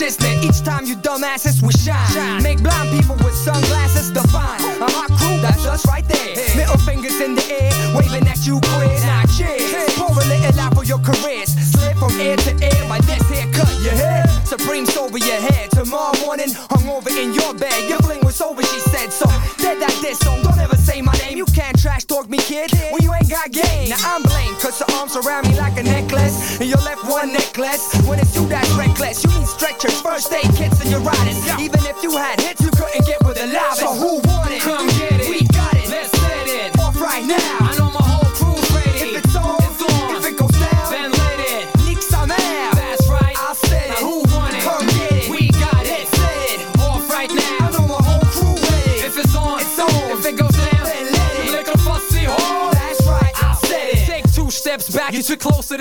shit's lit each time you dumbasses we shine. Make blind people with sunglasses divine. I'm our crew, that's us right there. Middle fingers in the air, waving at you, quiz. Now cheers. Pour a little out for your careers. Slip from ear to ear by this haircut, your hair. Supreme's over your head. Tomorrow morning, hung over in your bed. Your fling was over, she said. So, dead that this song, don't ever say my name. You can't trash talk me, kid, when you ain't got game. Now I'm cause your arms around me like a necklace. And your left one necklace. When it's you that's reckless, you need stretchers, first aid kits, and your riders. Even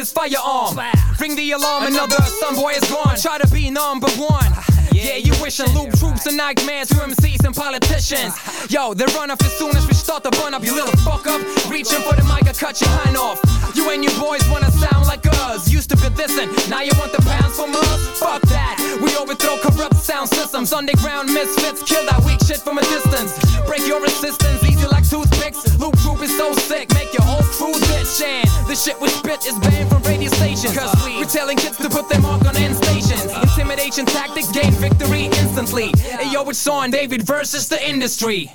too close firearm. Ring the alarm, another son boy is gone. Try to be number one. Yeah, you wishing loop troops and nightmares to MCs and politicians. Yo, they run off as soon as we start to burn up, you little fuck up. Reaching for the mic, I cut your hand off. You and your boys wanna sound like us.
Was. Used to be this and now you want the pounds from us? Fuck that. We overthrow corrupt sound systems. Underground misfits kill that weak shit from a distance. Break your resistance, easy like toothpicks. Loop Troop is so sick, make your whole crew bitch. And the shit we spit is banned from radio stations. Cause we, we're telling kids to put their mark on end stations. Intimidation tactic, gain victory instantly. Hey yo, it's on David versus the industry.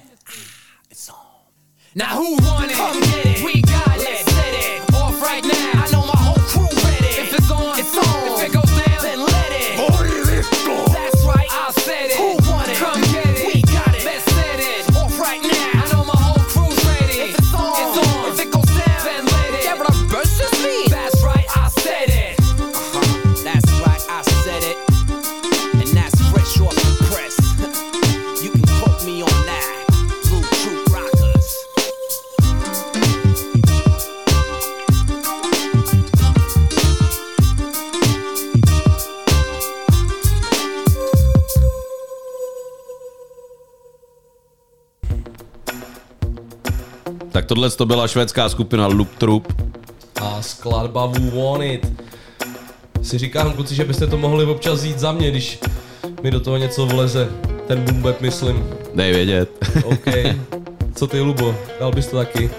Now who want it? Come get it. We got it. Set it off right now. I know my
Tak tohle to byla švédská skupina Loop Troop.
A skladba Who Want It. Si říkám, kluci, že byste to mohli občas jít za mě, když mi do toho něco vleze. Ten bap, myslím.
Dej vědět.
OK. *laughs* Co ty, Lubo? Dal bys to taky?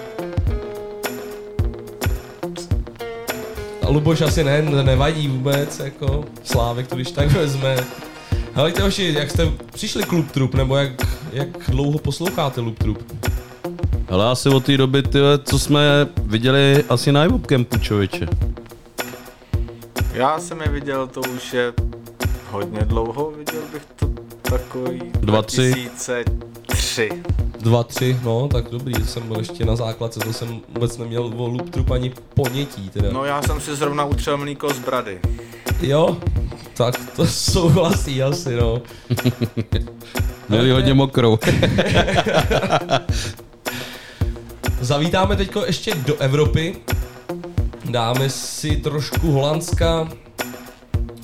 A Luboš asi ne, nevadí vůbec, jako Slávek to když tak vezme. Hele, hoši, jak jste přišli k Loop Troop, nebo jak, jak dlouho posloucháte Loop Troop?
Ale asi od té doby, tyhle, co jsme viděli asi na Iwop Campu, člověče.
Já jsem je viděl, to už je hodně dlouho, viděl bych to takový
Dva, tři.
2003.
Dva, tři, no, tak dobrý, to jsem byl ještě na základce, to jsem vůbec neměl o Loop Troop ani ponětí, teda.
No já jsem si zrovna utřel mlíko z brady.
Jo, tak to *laughs* souhlasí asi, no.
Měli hodně mokrou. *laughs*
Zavítáme teď ještě do Evropy. Dáme si trošku Holandska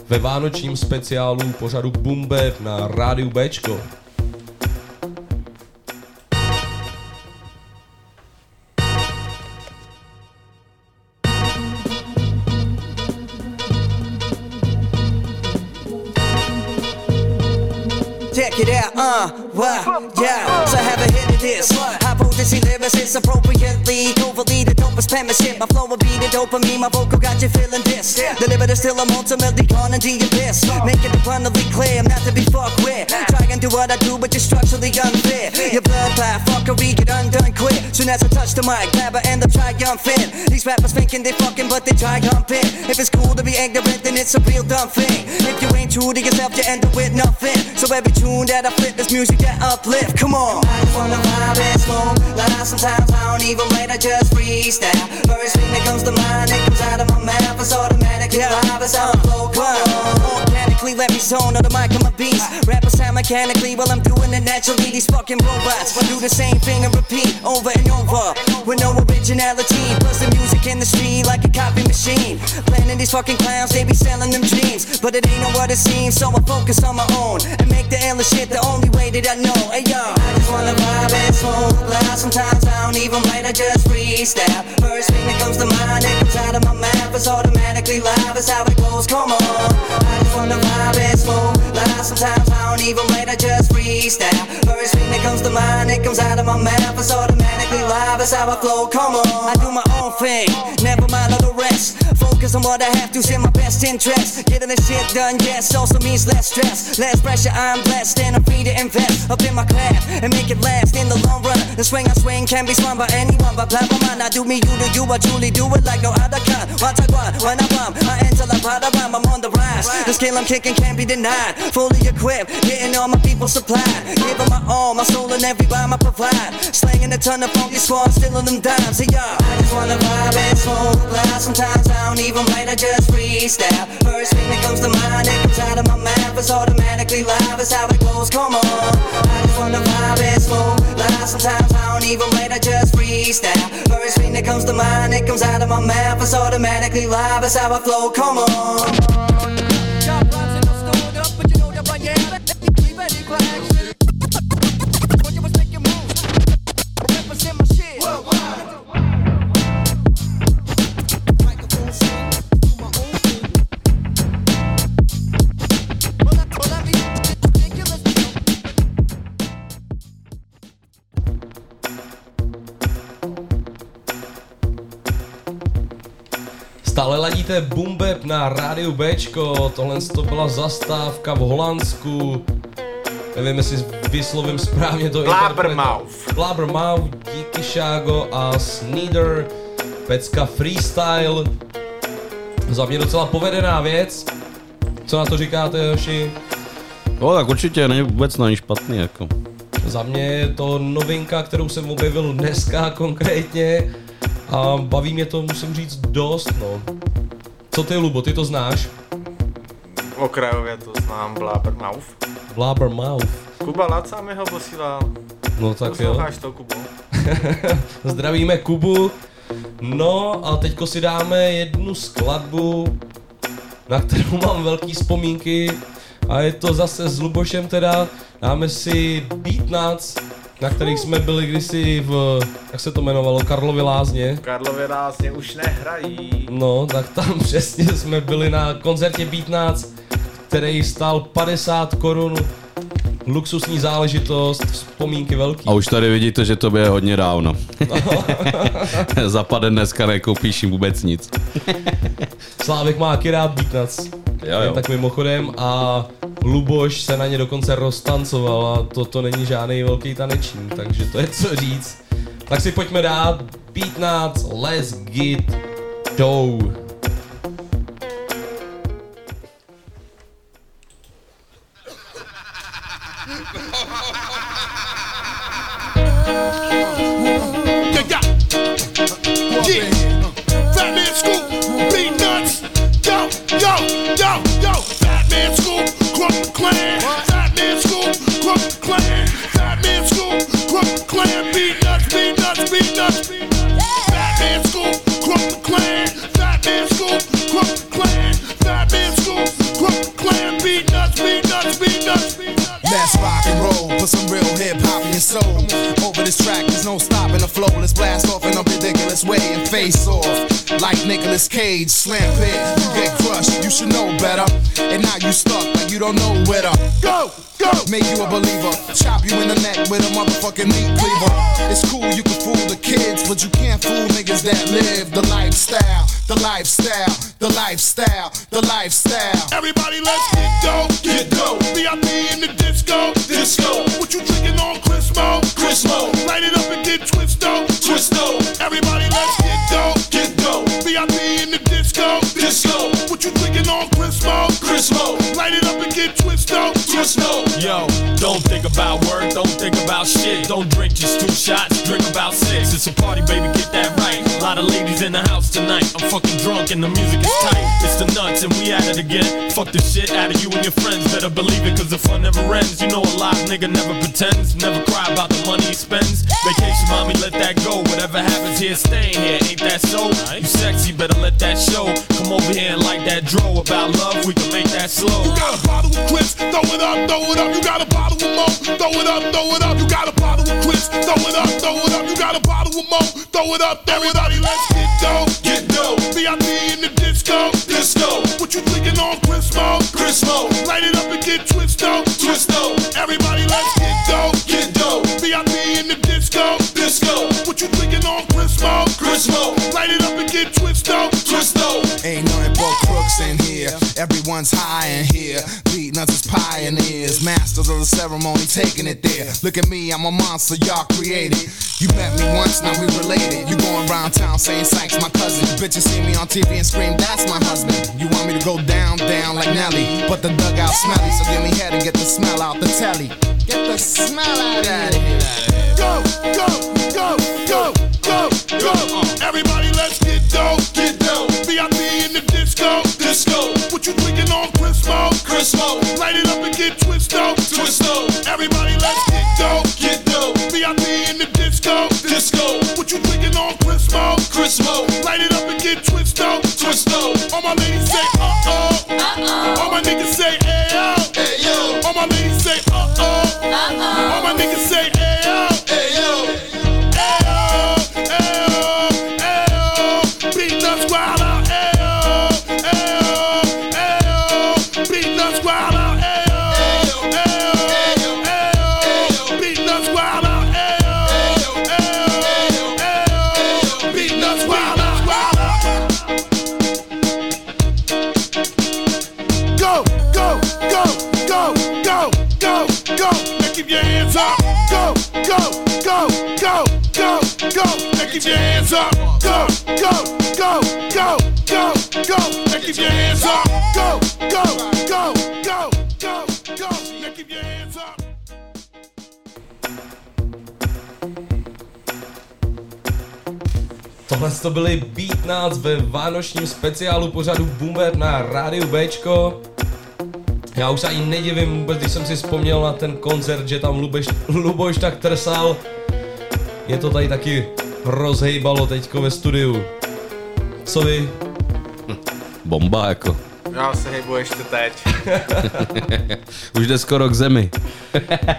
ve vánočním speciálu pořadu Bumbe na rádiu Bčko.
Check it out, uh, wow, yeah. So have a this. High potency lyricist, appropriately, covertly dopest penmanship. My flow will be the dopamine, my vocal got you feeling this. Deliver the still, I'm ultimately gone into your piss. Make it abundantly clear, I'm not to be fucked with. Try and do what I do, but you're structurally unfit. Your blood path, fuckery, get undone quick. Soon as I touch the mic, grab I end up triumphant. These rappers thinking they fucking, but they triumphant. If it's cool to be ignorant, then it's a real dumb thing. If you ain't true to yourself, you end up with nothing. So every tune that I flip this music that uplift. Come on. I just wanna vibe and smoke. Like sometimes I don't even wait, I just freestyle. First thing that comes to mind, it comes out of my mouth. It's automatic, yeah. live, it's how I flow. Come on. Organically, let me zone on the mechanically while I'm doing it naturally. These fucking robots will do the same thing and repeat over and over with no originality. Plus the music in the street like a copy machine. Planning these fucking clowns, they be selling them dreams, but it ain't know what it seems. So I focus on my own and make the illest shit the only way that I know. Hey yo, I just wanna vibe and smoke loud. Sometimes I don't even write, I just freestyle. First thing that comes to mind, it comes out of my mouth. It's automatically live, it's how it goes. Come on, I just wanna vibe and smoke Sometimes I don't even write, I just freestyle. First thing that comes to mind, it comes out of my mouth. It's automatically live, it's how I flow. Come on, I do my own thing, never mind all the rest. Focus on what I have to, in my best interest. Getting this shit done, yes, also means less stress, less pressure. I'm blessed and I'm free to invest up in my craft and make it last in the long run. The swing I swing can be swung by anyone, but blah blah blah. I do me, you do you. I truly do it like no other kind. Once I go, when I bomb, I enter like proud of I'm on the rise. The skill I'm kicking can't be denied. Fully equipped, getting all my people supplied. Giving my all, my soul and every rhyme I provide. Slanging a ton of funky squad, stealing them dimes. Hey I just wanna vibe and smoke loud. Sometimes I don't even write, I just freestyle. First thing that comes to mind, it comes out of my mouth. It's automatically live, it's how it goes. Come on, I just wanna vibe and smoke loud. Sometimes I don't even write, I just freestyle. First thing that comes to mind, it comes out of my mouth. It's automatically live, it's how I flow. Come on.
Stále ladíte Bumbeb na rádiu Bčko, tohle to byla zastávka v Holandsku. Nevím, jestli vyslovím správně to
Blabbermouth.
Blabbermouth, díky Šágo a Sneeder, pecka freestyle. Za mě docela povedená věc. Co na to říkáte, Joši?
No tak určitě není vůbec není špatný jako.
Za mě je to novinka, kterou jsem objevil dneska konkrétně a baví mě to, musím říct, dost, no. Co ty, Lubo, ty to znáš?
Okrajově to znám, Blabbermouth.
Blabbermouth.
Kuba Laca mi ho posílal.
No tak jo.
Posloucháš to, Kubo? *laughs*
Zdravíme Kubu. No a teďko si dáme jednu skladbu, na kterou mám velký vzpomínky a je to zase s Lubošem teda. Dáme si Beat Nuts, na kterých jsme byli kdysi v, jak se to jmenovalo, Karlovy lázně.
Karlově Lázně už nehrají.
No, tak tam *laughs* přesně jsme byli na koncertě Beat Nuts, který stál 50 korun. Luxusní záležitost, vzpomínky velký.
A už tady vidíte, že to je hodně dávno. *laughs* *laughs* Zapadne dneska nekoupíš jim vůbec nic. *laughs*
Slávek má taky rád Beat Nuts.
Jo, jo.
Tak mimochodem a Luboš se na ně dokonce roztancoval a toto není žádný velký tanečník, takže to je co říct. Tak si pojďme dát Beat Nuts, Let's Get Dough.
Like Nicolas Cage, slam pit, you get crushed, you should know better. And now you stuck like you don't know where to go, go. Make you a believer, chop you in the neck with a motherfucking meat cleaver. It's cool, you can fool the kids, but you can't fool niggas that live the lifestyle, the lifestyle, the lifestyle, the lifestyle.
Everybody, let's get dough, get dough. VIP in the disco, disco.
Yo, don't think about work, don't think about shit. Don't drink just two shots, drink about six. It's a party, baby, get that right. A lot of ladies in the house tonight. I'm fucking drunk and the music is tight. It's the nuts and we at it again. Fuck the shit out of you and your friends. Better believe it, cause the fun never ends. You know a live nigga never pretends. Never cry about the money he spends. Vacation, mommy, let that go. Whatever happens here, staying here. Ain't that so? You sexy, better let that show. Come over here and like that dro about love. We can make that slow.
You got a bottle of Chris, throw it up, throw it up. You got a bottle of Mo, throw it up, throw it up. You got a bottle of Chris, throw it up, throw it up. You got a bottle of Mo, throw it up, throw it up. Everybody, let's get dough, get dough. VIP in the disco, disco. What you drinking on Chrismo? Chrismo. Light it up and get twisto.
Everybody, Everyone's high in here. Beatnuts is pioneers. Masters of the ceremony taking it there. Look at me, I'm a monster y'all created. You met me once, now we related. You going around town saying Sykes my cousin. You bitches see me on TV and scream, that's my husband. You want me to go down, down like Nelly. But the dugout smelly, so give me head and get the smell out the telly. Get the smell out of here.
Go, go, go, go, go, go. Everybody, let's get dough, Chrismo? Chrismo. Light it up and get twisto, twisto. Everybody, let's get dough, get dough. VIP in the disco, disco. What you drinking on Chrismo? Chrismo. Light it up and get twisto, twisto. All my ladies say uh oh, uh oh. All my niggas say hey yo, hey yo. All my ladies say uh oh, uh oh. All my niggas say
keep your hands up. Go, go, go, go, go, go. Now keep your hands up. Go, go, go, go, go, go. Now keep your hands up.
Tohle to byly Beat Nuts ve vánočním speciálu pořadu Boomer na rádiu Bčko. Já už se ani nedivím vůbec, když jsem si vzpomněl na ten koncert, že tam Luboš, Luboš tak trsal. Je to tady taky rozhejbalo teďko ve studiu. Co vy?
Bomba jako.
Já se hejbu ještě teď. *laughs*
Už jde skoro k zemi. *laughs*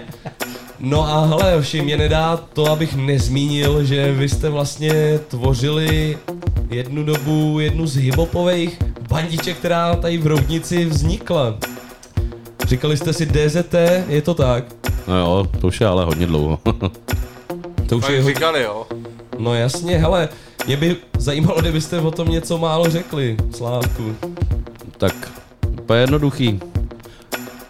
No a hele, hoši, mě nedá to, abych nezmínil, že vy jste vlastně tvořili jednu dobu jednu z hiphopových bandiček, která tady v Roudnici vznikla. Říkali jste si DZT, je to tak?
No jo, to už je ale hodně dlouho. *laughs*
To už je ho...
říkali, jo.
No jasně, hele, mě by zajímalo, kdybyste o tom něco málo řekli, Slávku.
tak úplně jednoduchý.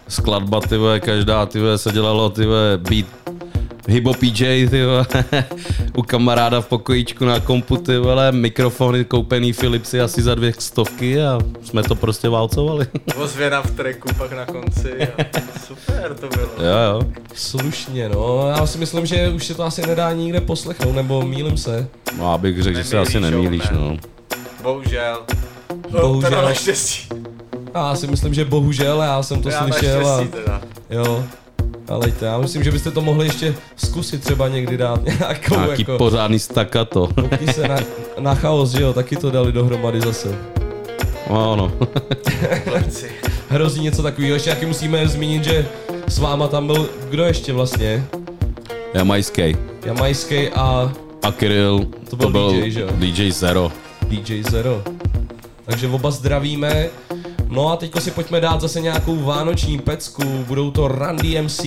Skladba, ty vole, každá, ty vole, se dělalo, ty vole, beat Hybo PJ, ty *laughs* u kamaráda v pokojíčku na kompu, ty vole, mikrofony koupený Philipsy asi za dvě stovky a jsme to prostě válcovali. *laughs*
Ozvěna v treku pak na konci. A super to bylo.
jo, jo.
Slušně, no, já si myslím, že už se to asi nedá nikde poslechnout, nebo mýlim se.
No, abych řekl, že se asi nemýlíš, no.
Bohužel.
Bohužel.
Teda naštěstí.
Já si myslím, že bohužel, já jsem to
Já
slyšel a...
naštěstí teda.
Jo. Ale to, já myslím, že byste to mohli ještě zkusit třeba někdy dát *laughs* nějakou
Nějaký
jako...
pořádný stakato.
Koukni se na, na chaos, že jo, taky to dali dohromady zase.
No, no. *laughs*
Hrozí něco takového, ještě taky musíme zmínit, že s váma tam byl, kdo ještě vlastně?
Jamajský.
Jamajský a
A Kirill,
To byl DJ, že jo?
DJ Zero.
DJ Zero. Takže oba zdravíme. No a teďko si pojďme dát zase nějakou vánoční pecku. Budou to Randy MC,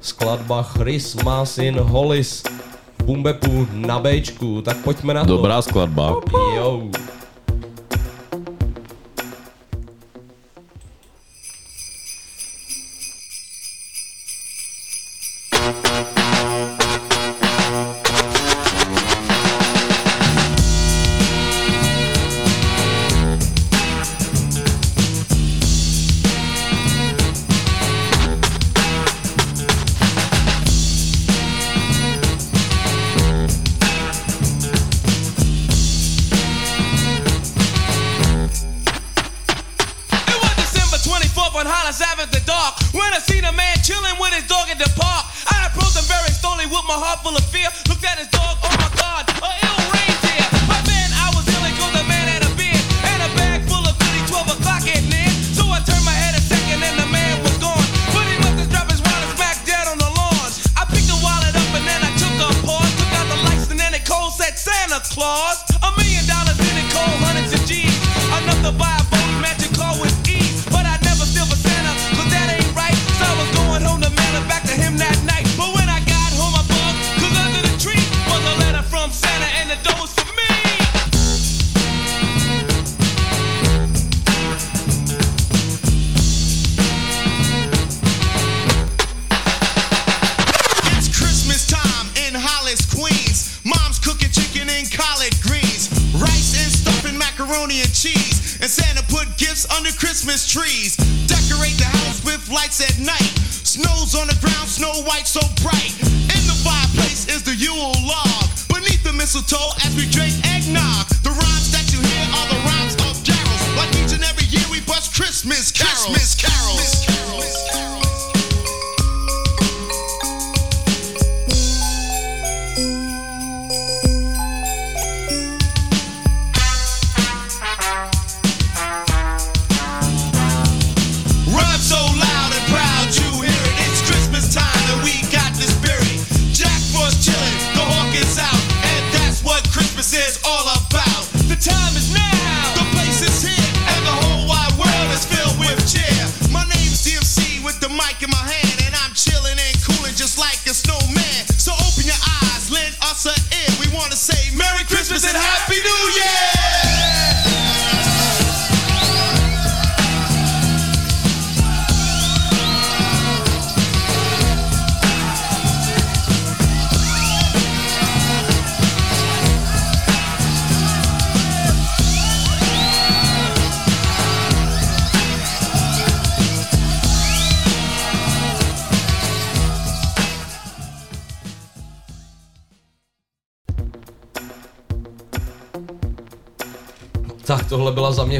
skladba Christmas in Hollis, Bumbepu na Bčku. Tak pojďme na to.
Dobrá skladba.
Jo.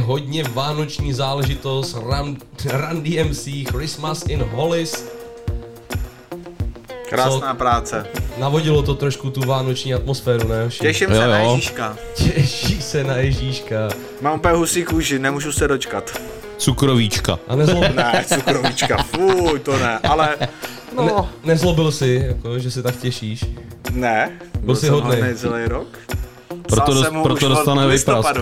Hodně vánoční záležitost. Run, Run DMC, Christmas in Hollis.
Krásná práce.
Navodilo to trošku tu vánoční atmosféru, ne? Joši?
Těším se na Ježíška.
Těší se na Ježíška.
Mám úplně husí kůži, nemůžu se dočkat.
Cukrovíčka.
A nezlob...
Ne, cukrovíčka, fuj, to ne, ale
No. Ne, nezlobil si, jako, že se tak těšíš.
ne.
Byl jsi
jsem
hodnej.
hodnej celý rok.
Proto
Psal
dos-
jsem mu
proto dostane vyprask. *laughs*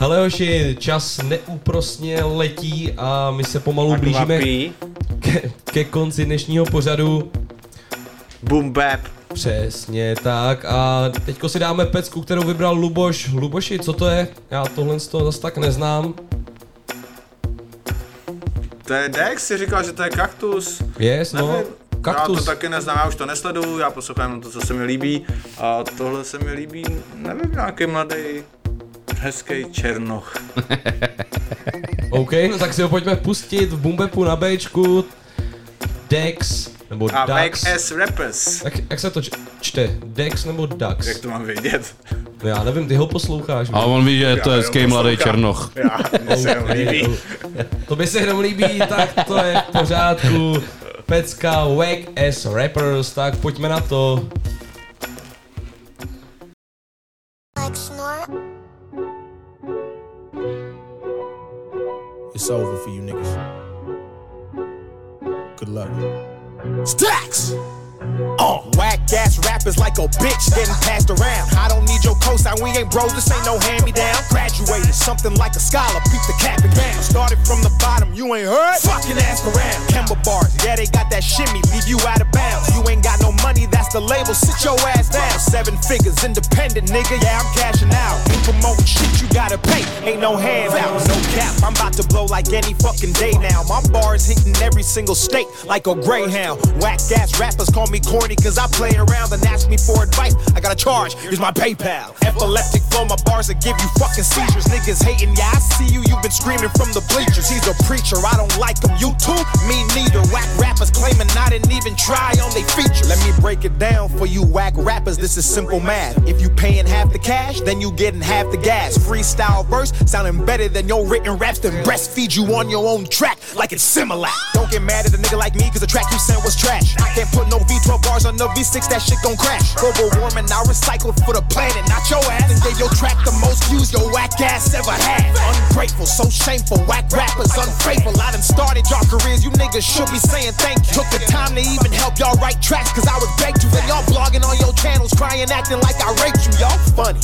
Hele Joši, čas neúprosně letí a my se pomalu blížíme
kvapí.
ke, ke konci dnešního pořadu.
Boom bap.
Přesně tak a teďko si dáme pecku, kterou vybral Luboš. Luboši, co to je? Já tohle z toho zase tak neznám.
To je Dex, si říkal, že to je kaktus.
Yes, no.
Nevím. Já
Kaktus.
to taky neznám, já už to nesleduju, já poslouchám jenom to, co se mi líbí. A tohle se mi líbí, nevím, nějaký mladý, hezký černoch. *laughs*
OK, no tak si ho pojďme pustit v Bumbepu na Bčku. Dex, nebo
A
Dax.
Make S Rappers.
Jak, jak se to č- čte? Dex nebo Dax?
Jak to mám vědět?
No já nevím, ty ho posloucháš.
A on ví, že je to
Já
hezký mladý černoch.
Já, mně se jenom líbí. *laughs*
To by se jenom líbí, tak to je v pořádku. Pecka, Wack as Rappers, tak pojďme na to.
It's over for you niggas. Good luck. Stacks! Uh, whack ass rappers like a bitch getting passed around. I don't need your cosign, we ain't bros, this ain't no hand me down. Graduated, something like a scholar, peep the cap and gown. Started from the bottom, you ain't heard? Fucking ask around. Kemba bars, yeah, they got that shimmy, leave you out of bounds. You ain't got no money, that's the label, sit your ass down. Seven figures, independent nigga, yeah, I'm cashing out. You promoting shit, you gotta pay, ain't no hands handouts. No cap, I'm about to blow like any fucking day now. My bars hitting every single state like a greyhound. Whack ass rappers call me corny cause I play around and ask me for advice. I got a charge, here's my PayPal. Epileptic flow, my bars that give you fucking seizures. Niggas hating, yeah, I see you, you've been screaming from the bleachers. He's a preacher, I don't like him. You too? Me neither. Whack rappers claiming I didn't even try on they features. Let me break it down for you whack rappers, this is simple math. If you paying half the cash, then you getting half the gas. Freestyle verse sounding better than your written raps, then breastfeed you on your own track like it's Similac. Don't get mad at a nigga like me, cause the track you sent was trash. I can't put no V12 bars on the V6, that shit gon' crash. Global warming, I recycle for the planet, not your ass. And gave your track the most views your whack ass ever had. Ungrateful, so shameful, whack rappers unfaithful. I done started y'all careers, you niggas should be saying thank you. Took the time to even help y'all write tracks, cause I was begged to. Then y'all blogging on your channels, crying, acting like I raped you. Y'all funny.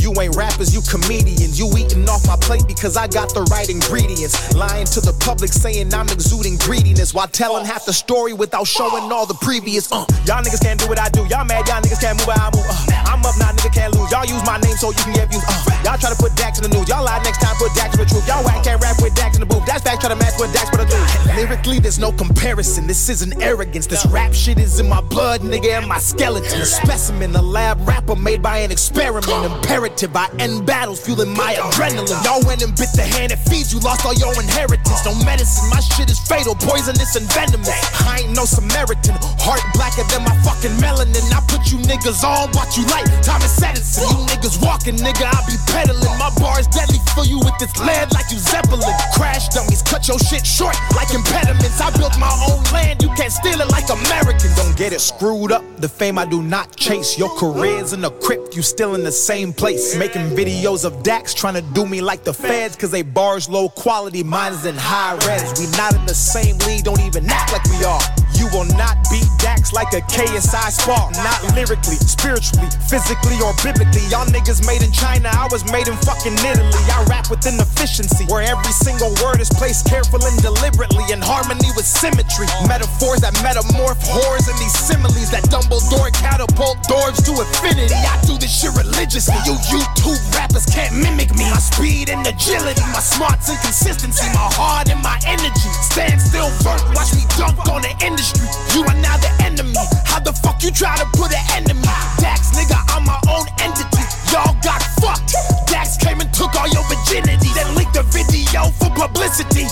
You ain't rappers, you comedians. You eating off my plate because I got the right ingredients. Lying to the public saying I'm exuding greediness while telling half the story without showing all the previous. Uh, y'all niggas can't do what I do. Y'all mad, y'all niggas can't move how I move. Uh, I'm up now, nigga can't lose. Y'all use my name so you can get views. Uh, y'all try to put Dax in the news. Y'all lie next time, put Dax in the truth. Y'all whack can't rap with Dax in the booth. That's back, try to match with Dax put a do. Lyrically, there's no comparison. This isn't arrogance. This rap shit is in my blood, nigga, and my skeleton. A specimen, a lab rapper made by an experiment. Imperative, I end battles, fueling my adrenaline. Y'all went and bit the hand that feeds you, lost all your inheritance. No medicine, my shit is fatal, poisonous and venomous. I ain't no Samaritan, heart blacker than my fucking melanin. I put you niggas on, watch you like Thomas Edison. You niggas walking, nigga, I be peddling. My bars deadly, fill you with this lead like you Zeppelin. Crash dummies, cut your shit short like impediments. I built my own land, you can't steal it like Americans. Don't get it screwed up. The fame I do not chase. Your career's in the crypt, you still in the same place. Making videos of Dax trying to do me like the feds, cause they bars low quality, mine is in high res. We not in the same league, don't even act like we are. You will not beat Dax like a KSI spar. Not lyrically, spiritually, physically, or biblically. Y'all niggas made in China, I was made in fucking Italy. I rap with efficiency where every single word is placed careful and deliberately in harmony with symmetry. Metaphors that metamorph whores and these similes that Dumbledore catapult dwarves to infinity. I do this shit religiously. You YouTube rappers can't mimic me. My speed and agility, my smarts and consistency, my heart and my energy. Stand still, vert, watch me dunk on the industry. You are now the enemy. How the fuck you try to put an enemy? Dax, nigga, I'm my own entity. Y'all got fucked. Dax came and took all your virginity, then leaked the video for publicity.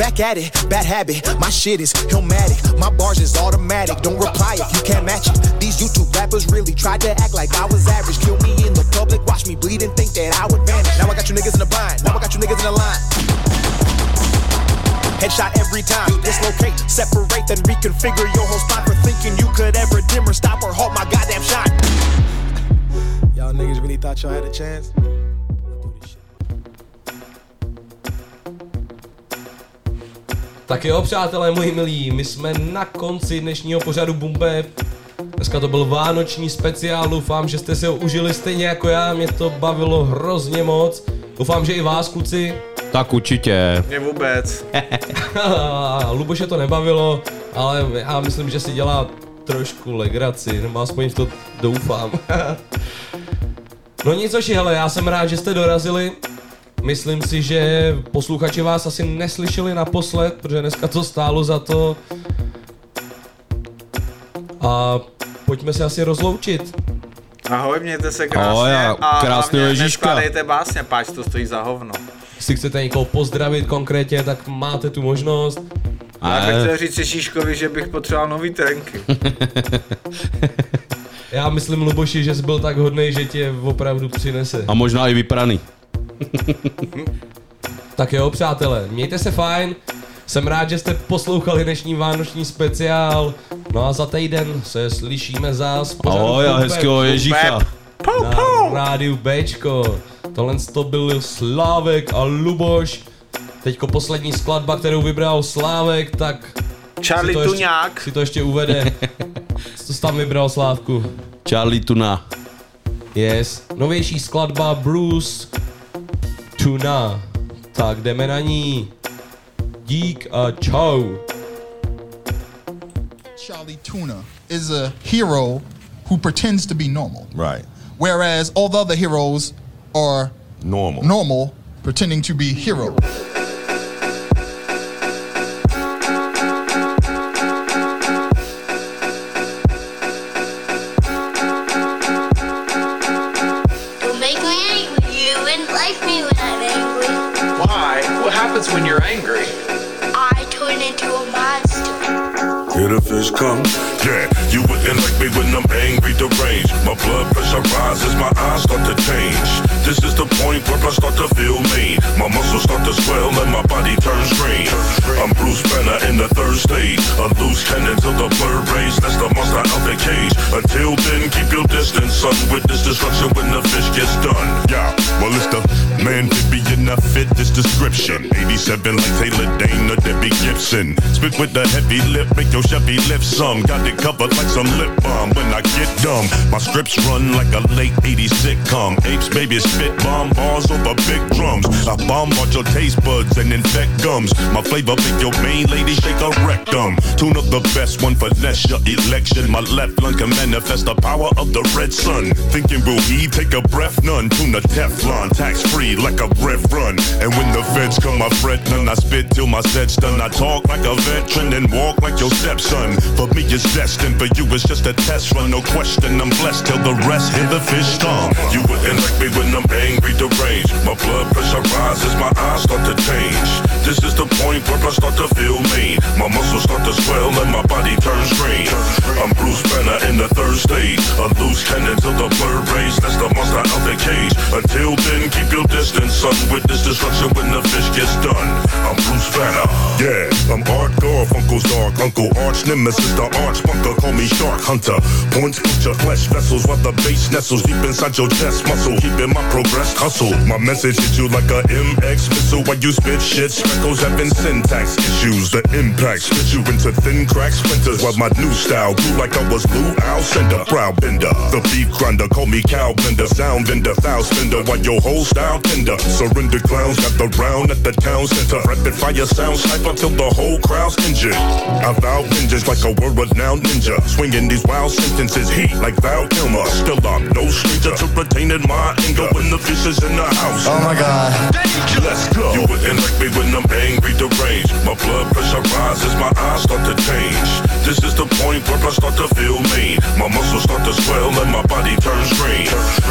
Back back at it, bad habit. My shit is Illmatic. My bars is automatic. Don't reply if you can't match it. These YouTube rappers really tried to act like I was average. Kill me in the public, watch me bleed and think that I would vanish. Now I got you niggas in the bind. Now I got you niggas in the line. Headshot every time. Dislocate, separate, then reconfigure your whole spot for thinking you could ever dim or stop or halt my goddamn shot. Y'all niggas really thought y'all had a chance?
Tak jo, přátelé moji milí, my jsme na konci dnešního pořadu Bumbe. Dneska to byl vánoční speciál, doufám, že jste si ho užili stejně jako já, mě to bavilo hrozně moc. Doufám, že i vás, kluci.
Tak určitě.
Mě vůbec. *laughs*
Luboše to nebavilo, ale já myslím, že si dělá trošku legraci, nebo aspoň v to doufám. *laughs* no nic hele, já jsem rád, že jste dorazili. Myslím si, že posluchači vás asi neslyšeli naposled, protože dneska to stálo za to. A pojďme se asi rozloučit.
Ahoj, mějte se krásně.
Ahoj a krásného Ježíška.
neskládejte básně, páč to stojí za hovno.
Jestli chcete někoho pozdravit konkrétně, tak máte tu možnost.
Já bych chtěl říct Ježíškovi, že bych potřeboval nový trenky. *laughs*
Já myslím, Luboši, že jsi byl tak hodnej, že tě opravdu přinese.
A možná i vypraný. *laughs*
Tak jo, přátelé, mějte se fajn. Jsem rád, že jste poslouchali dnešní vánoční speciál. No a za týden se slyšíme zás.
Ahoj a hezkého Ježícha.
Na rádiu Bčko. Tohle to byl Slávek a Luboš. Teďko poslední skladba, kterou vybral Slávek, tak...
Charlie
si to ještě,
Tuňák.
Si to ještě uvede. *laughs* Co jsi tam vybral, Slávku?
Charlie Tuna.
Yes. Novější skladba Bruce Tuna. Tak jdeme na ní. Dík a čau.
Charlie Tuna is a hero who pretends to be normal. Right. Whereas all the other heroes are normal. Normal, pretending to be heroes.
Yeah, you wouldn't like me when I'm angry, deranged. My blood pressure rises, my eyes start to change. This is the point where I start to feel mean. My muscles start to swell and my body turns green. I'm Bruce Banner in the third stage. A loose cannon till the bird race. That's the monster out the cage. Until then, keep your distance, son. Witness destruction when the fish gets done. Yeah, well, it's the man to be the fit this description. 87 like Taylor Dayne or Debbie Gibson. Spit with a heavy lip, make your Chevy lift some. Got it covered like some lip balm when I get dumb. My scripts run like a late 80s sitcom. Apes, baby, spit bomb bars over big drums. I bombard your taste buds and infect gums. My flavor make your main lady shake a rectum. Tune up the best one for next your election. My left lung can manifest the power of the red sun. Thinking will he take a breath? None. Tune the Teflon, tax free like a breath run. And when the feds come, I fret none. I spit till my set's done. I talk like a veteran and walk like your stepson. For me, it's destined. For you, it's just a test run. No question, I'm blessed till the rest hear the fish come. You wouldn't like me when I'm angry, deranged. My blood pressure rises, my eyes start to change. This is the point where I start to feel mean. My muscles start to swell and my body turns green. I'm Bruce Banner in the third stage. A loose cannon till the bird race. That's the monster out the cage. Until keep your distance, son. Witness destruction when the fish gets done. I'm Bruce Banner. Yeah, I'm Art Garf, Uncle's Dark Uncle. Arch Nemesis, the Arch Bunker. Call me Shark Hunter. Points put your flesh vessels while the base nestles deep inside your chest muscle. Keeping my progress hustle. My message hits you like a MX missile while you spit shit. Speckles having syntax issues. The impact split you into thin cracks, splinters while my new style grew like I was Blue Owl Sender. Brow bender. The beef grinder. Call me cow blender. Sound vendor. Foul spender while your whole style tender. Surrender clowns got the round at the town center. Rapid fire sound sniper till the whole crowd's injured. I vow vengeance like a word renowned ninja. Swinging these wild sentences, heat like Val Kilmer. Still I'm no stranger to retaining my anger when the fish is in the house.
Oh my God.
Let's go. You wouldn't like me when I'm angry, deranged. My blood pressure rises, my eyes start to change. This is the point where I start to feel mean. My muscles start to swell and my body turns green.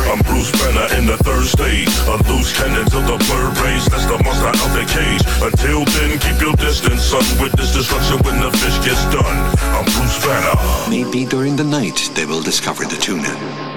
I'm Bruce Banner in the third stage. A loose cannon till the bird race. That's the monster out the cage. Until then, keep your distance, son. Witness destruction when the fish gets done. I'm Bruce Banner.
Maybe during the night they will discover the tuna.